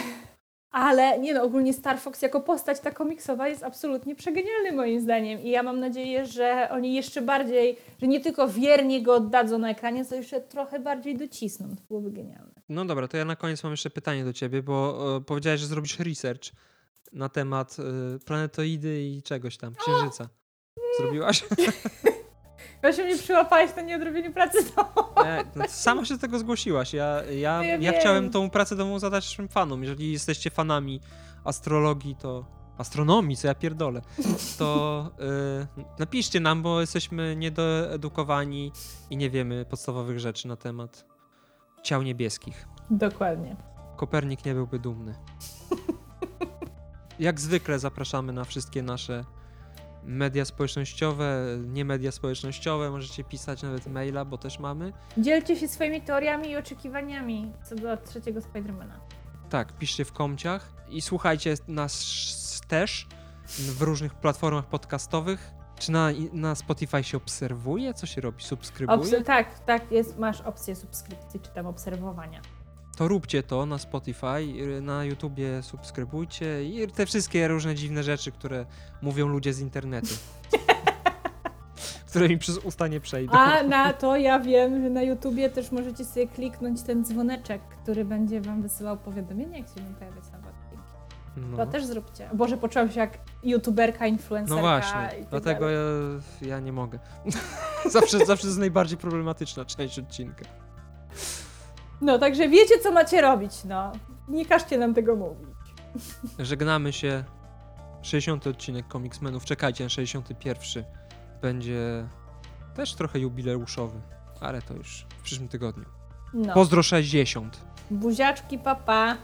[SPEAKER 2] Ale nie no, ogólnie Star Fox jako postać ta komiksowa jest absolutnie przegenialny moim zdaniem i ja mam nadzieję, że oni jeszcze bardziej, że nie tylko wiernie go oddadzą na ekranie, co jeszcze trochę bardziej docisną. To byłoby genialne.
[SPEAKER 1] No dobra, to ja na koniec mam jeszcze pytanie do ciebie, bo e, powiedziałeś, że zrobisz research na temat y, planetoidy i czegoś tam, księżyca. Zrobiłaś? (laughs)
[SPEAKER 2] Właśnie mnie przyłapałeś na nieodrobieniu pracy domowej.
[SPEAKER 1] no, sama się do tego zgłosiłaś. Ja, ja, ja, ja chciałem tą pracę domową zadać naszym fanom. Jeżeli jesteście fanami astrologii, to astronomii, co ja pierdolę, to y, napiszcie nam, bo jesteśmy niedoedukowani i nie wiemy podstawowych rzeczy na temat ciał niebieskich.
[SPEAKER 2] Dokładnie.
[SPEAKER 1] Kopernik nie byłby dumny. Jak zwykle zapraszamy na wszystkie nasze media społecznościowe, nie media społecznościowe. Możecie pisać nawet maila, bo też mamy.
[SPEAKER 2] Dzielcie się swoimi teoriami i oczekiwaniami co do trzeciego Spidermana.
[SPEAKER 1] Tak, piszcie w komciach i słuchajcie nas też w różnych platformach podcastowych. Czy na, na Spotify się obserwuje? Co się robi? Subskrybuje? Obs
[SPEAKER 2] tak, tak, jest, masz opcję subskrypcji czy tam obserwowania
[SPEAKER 1] to róbcie to na Spotify, y, na YouTubie subskrybujcie i te wszystkie różne dziwne rzeczy, które mówią ludzie z internetu. (laughs) które mi przez usta nie przejdą.
[SPEAKER 2] A na to ja wiem, że na YouTubie też możecie sobie kliknąć ten dzwoneczek, który będzie wam wysyłał powiadomienia, jak się będą pojawiać nowe odcinki. No. To też zróbcie. Boże, poczułam się jak youtuberka, influencerka.
[SPEAKER 1] No właśnie, tak dlatego ja, ja, nie mogę. (laughs) zawsze, zawsze jest najbardziej problematyczna część odcinka.
[SPEAKER 2] No, także wiecie, co macie robić, no. Nie każcie nam tego mówić.
[SPEAKER 1] Żegnamy się. 60. odcinek Comicsmenów. Czekajcie na 61. Będzie też trochę jubileuszowy, ale to już w przyszłym tygodniu. No. Pozdro 60.
[SPEAKER 2] Buziaczki, papa.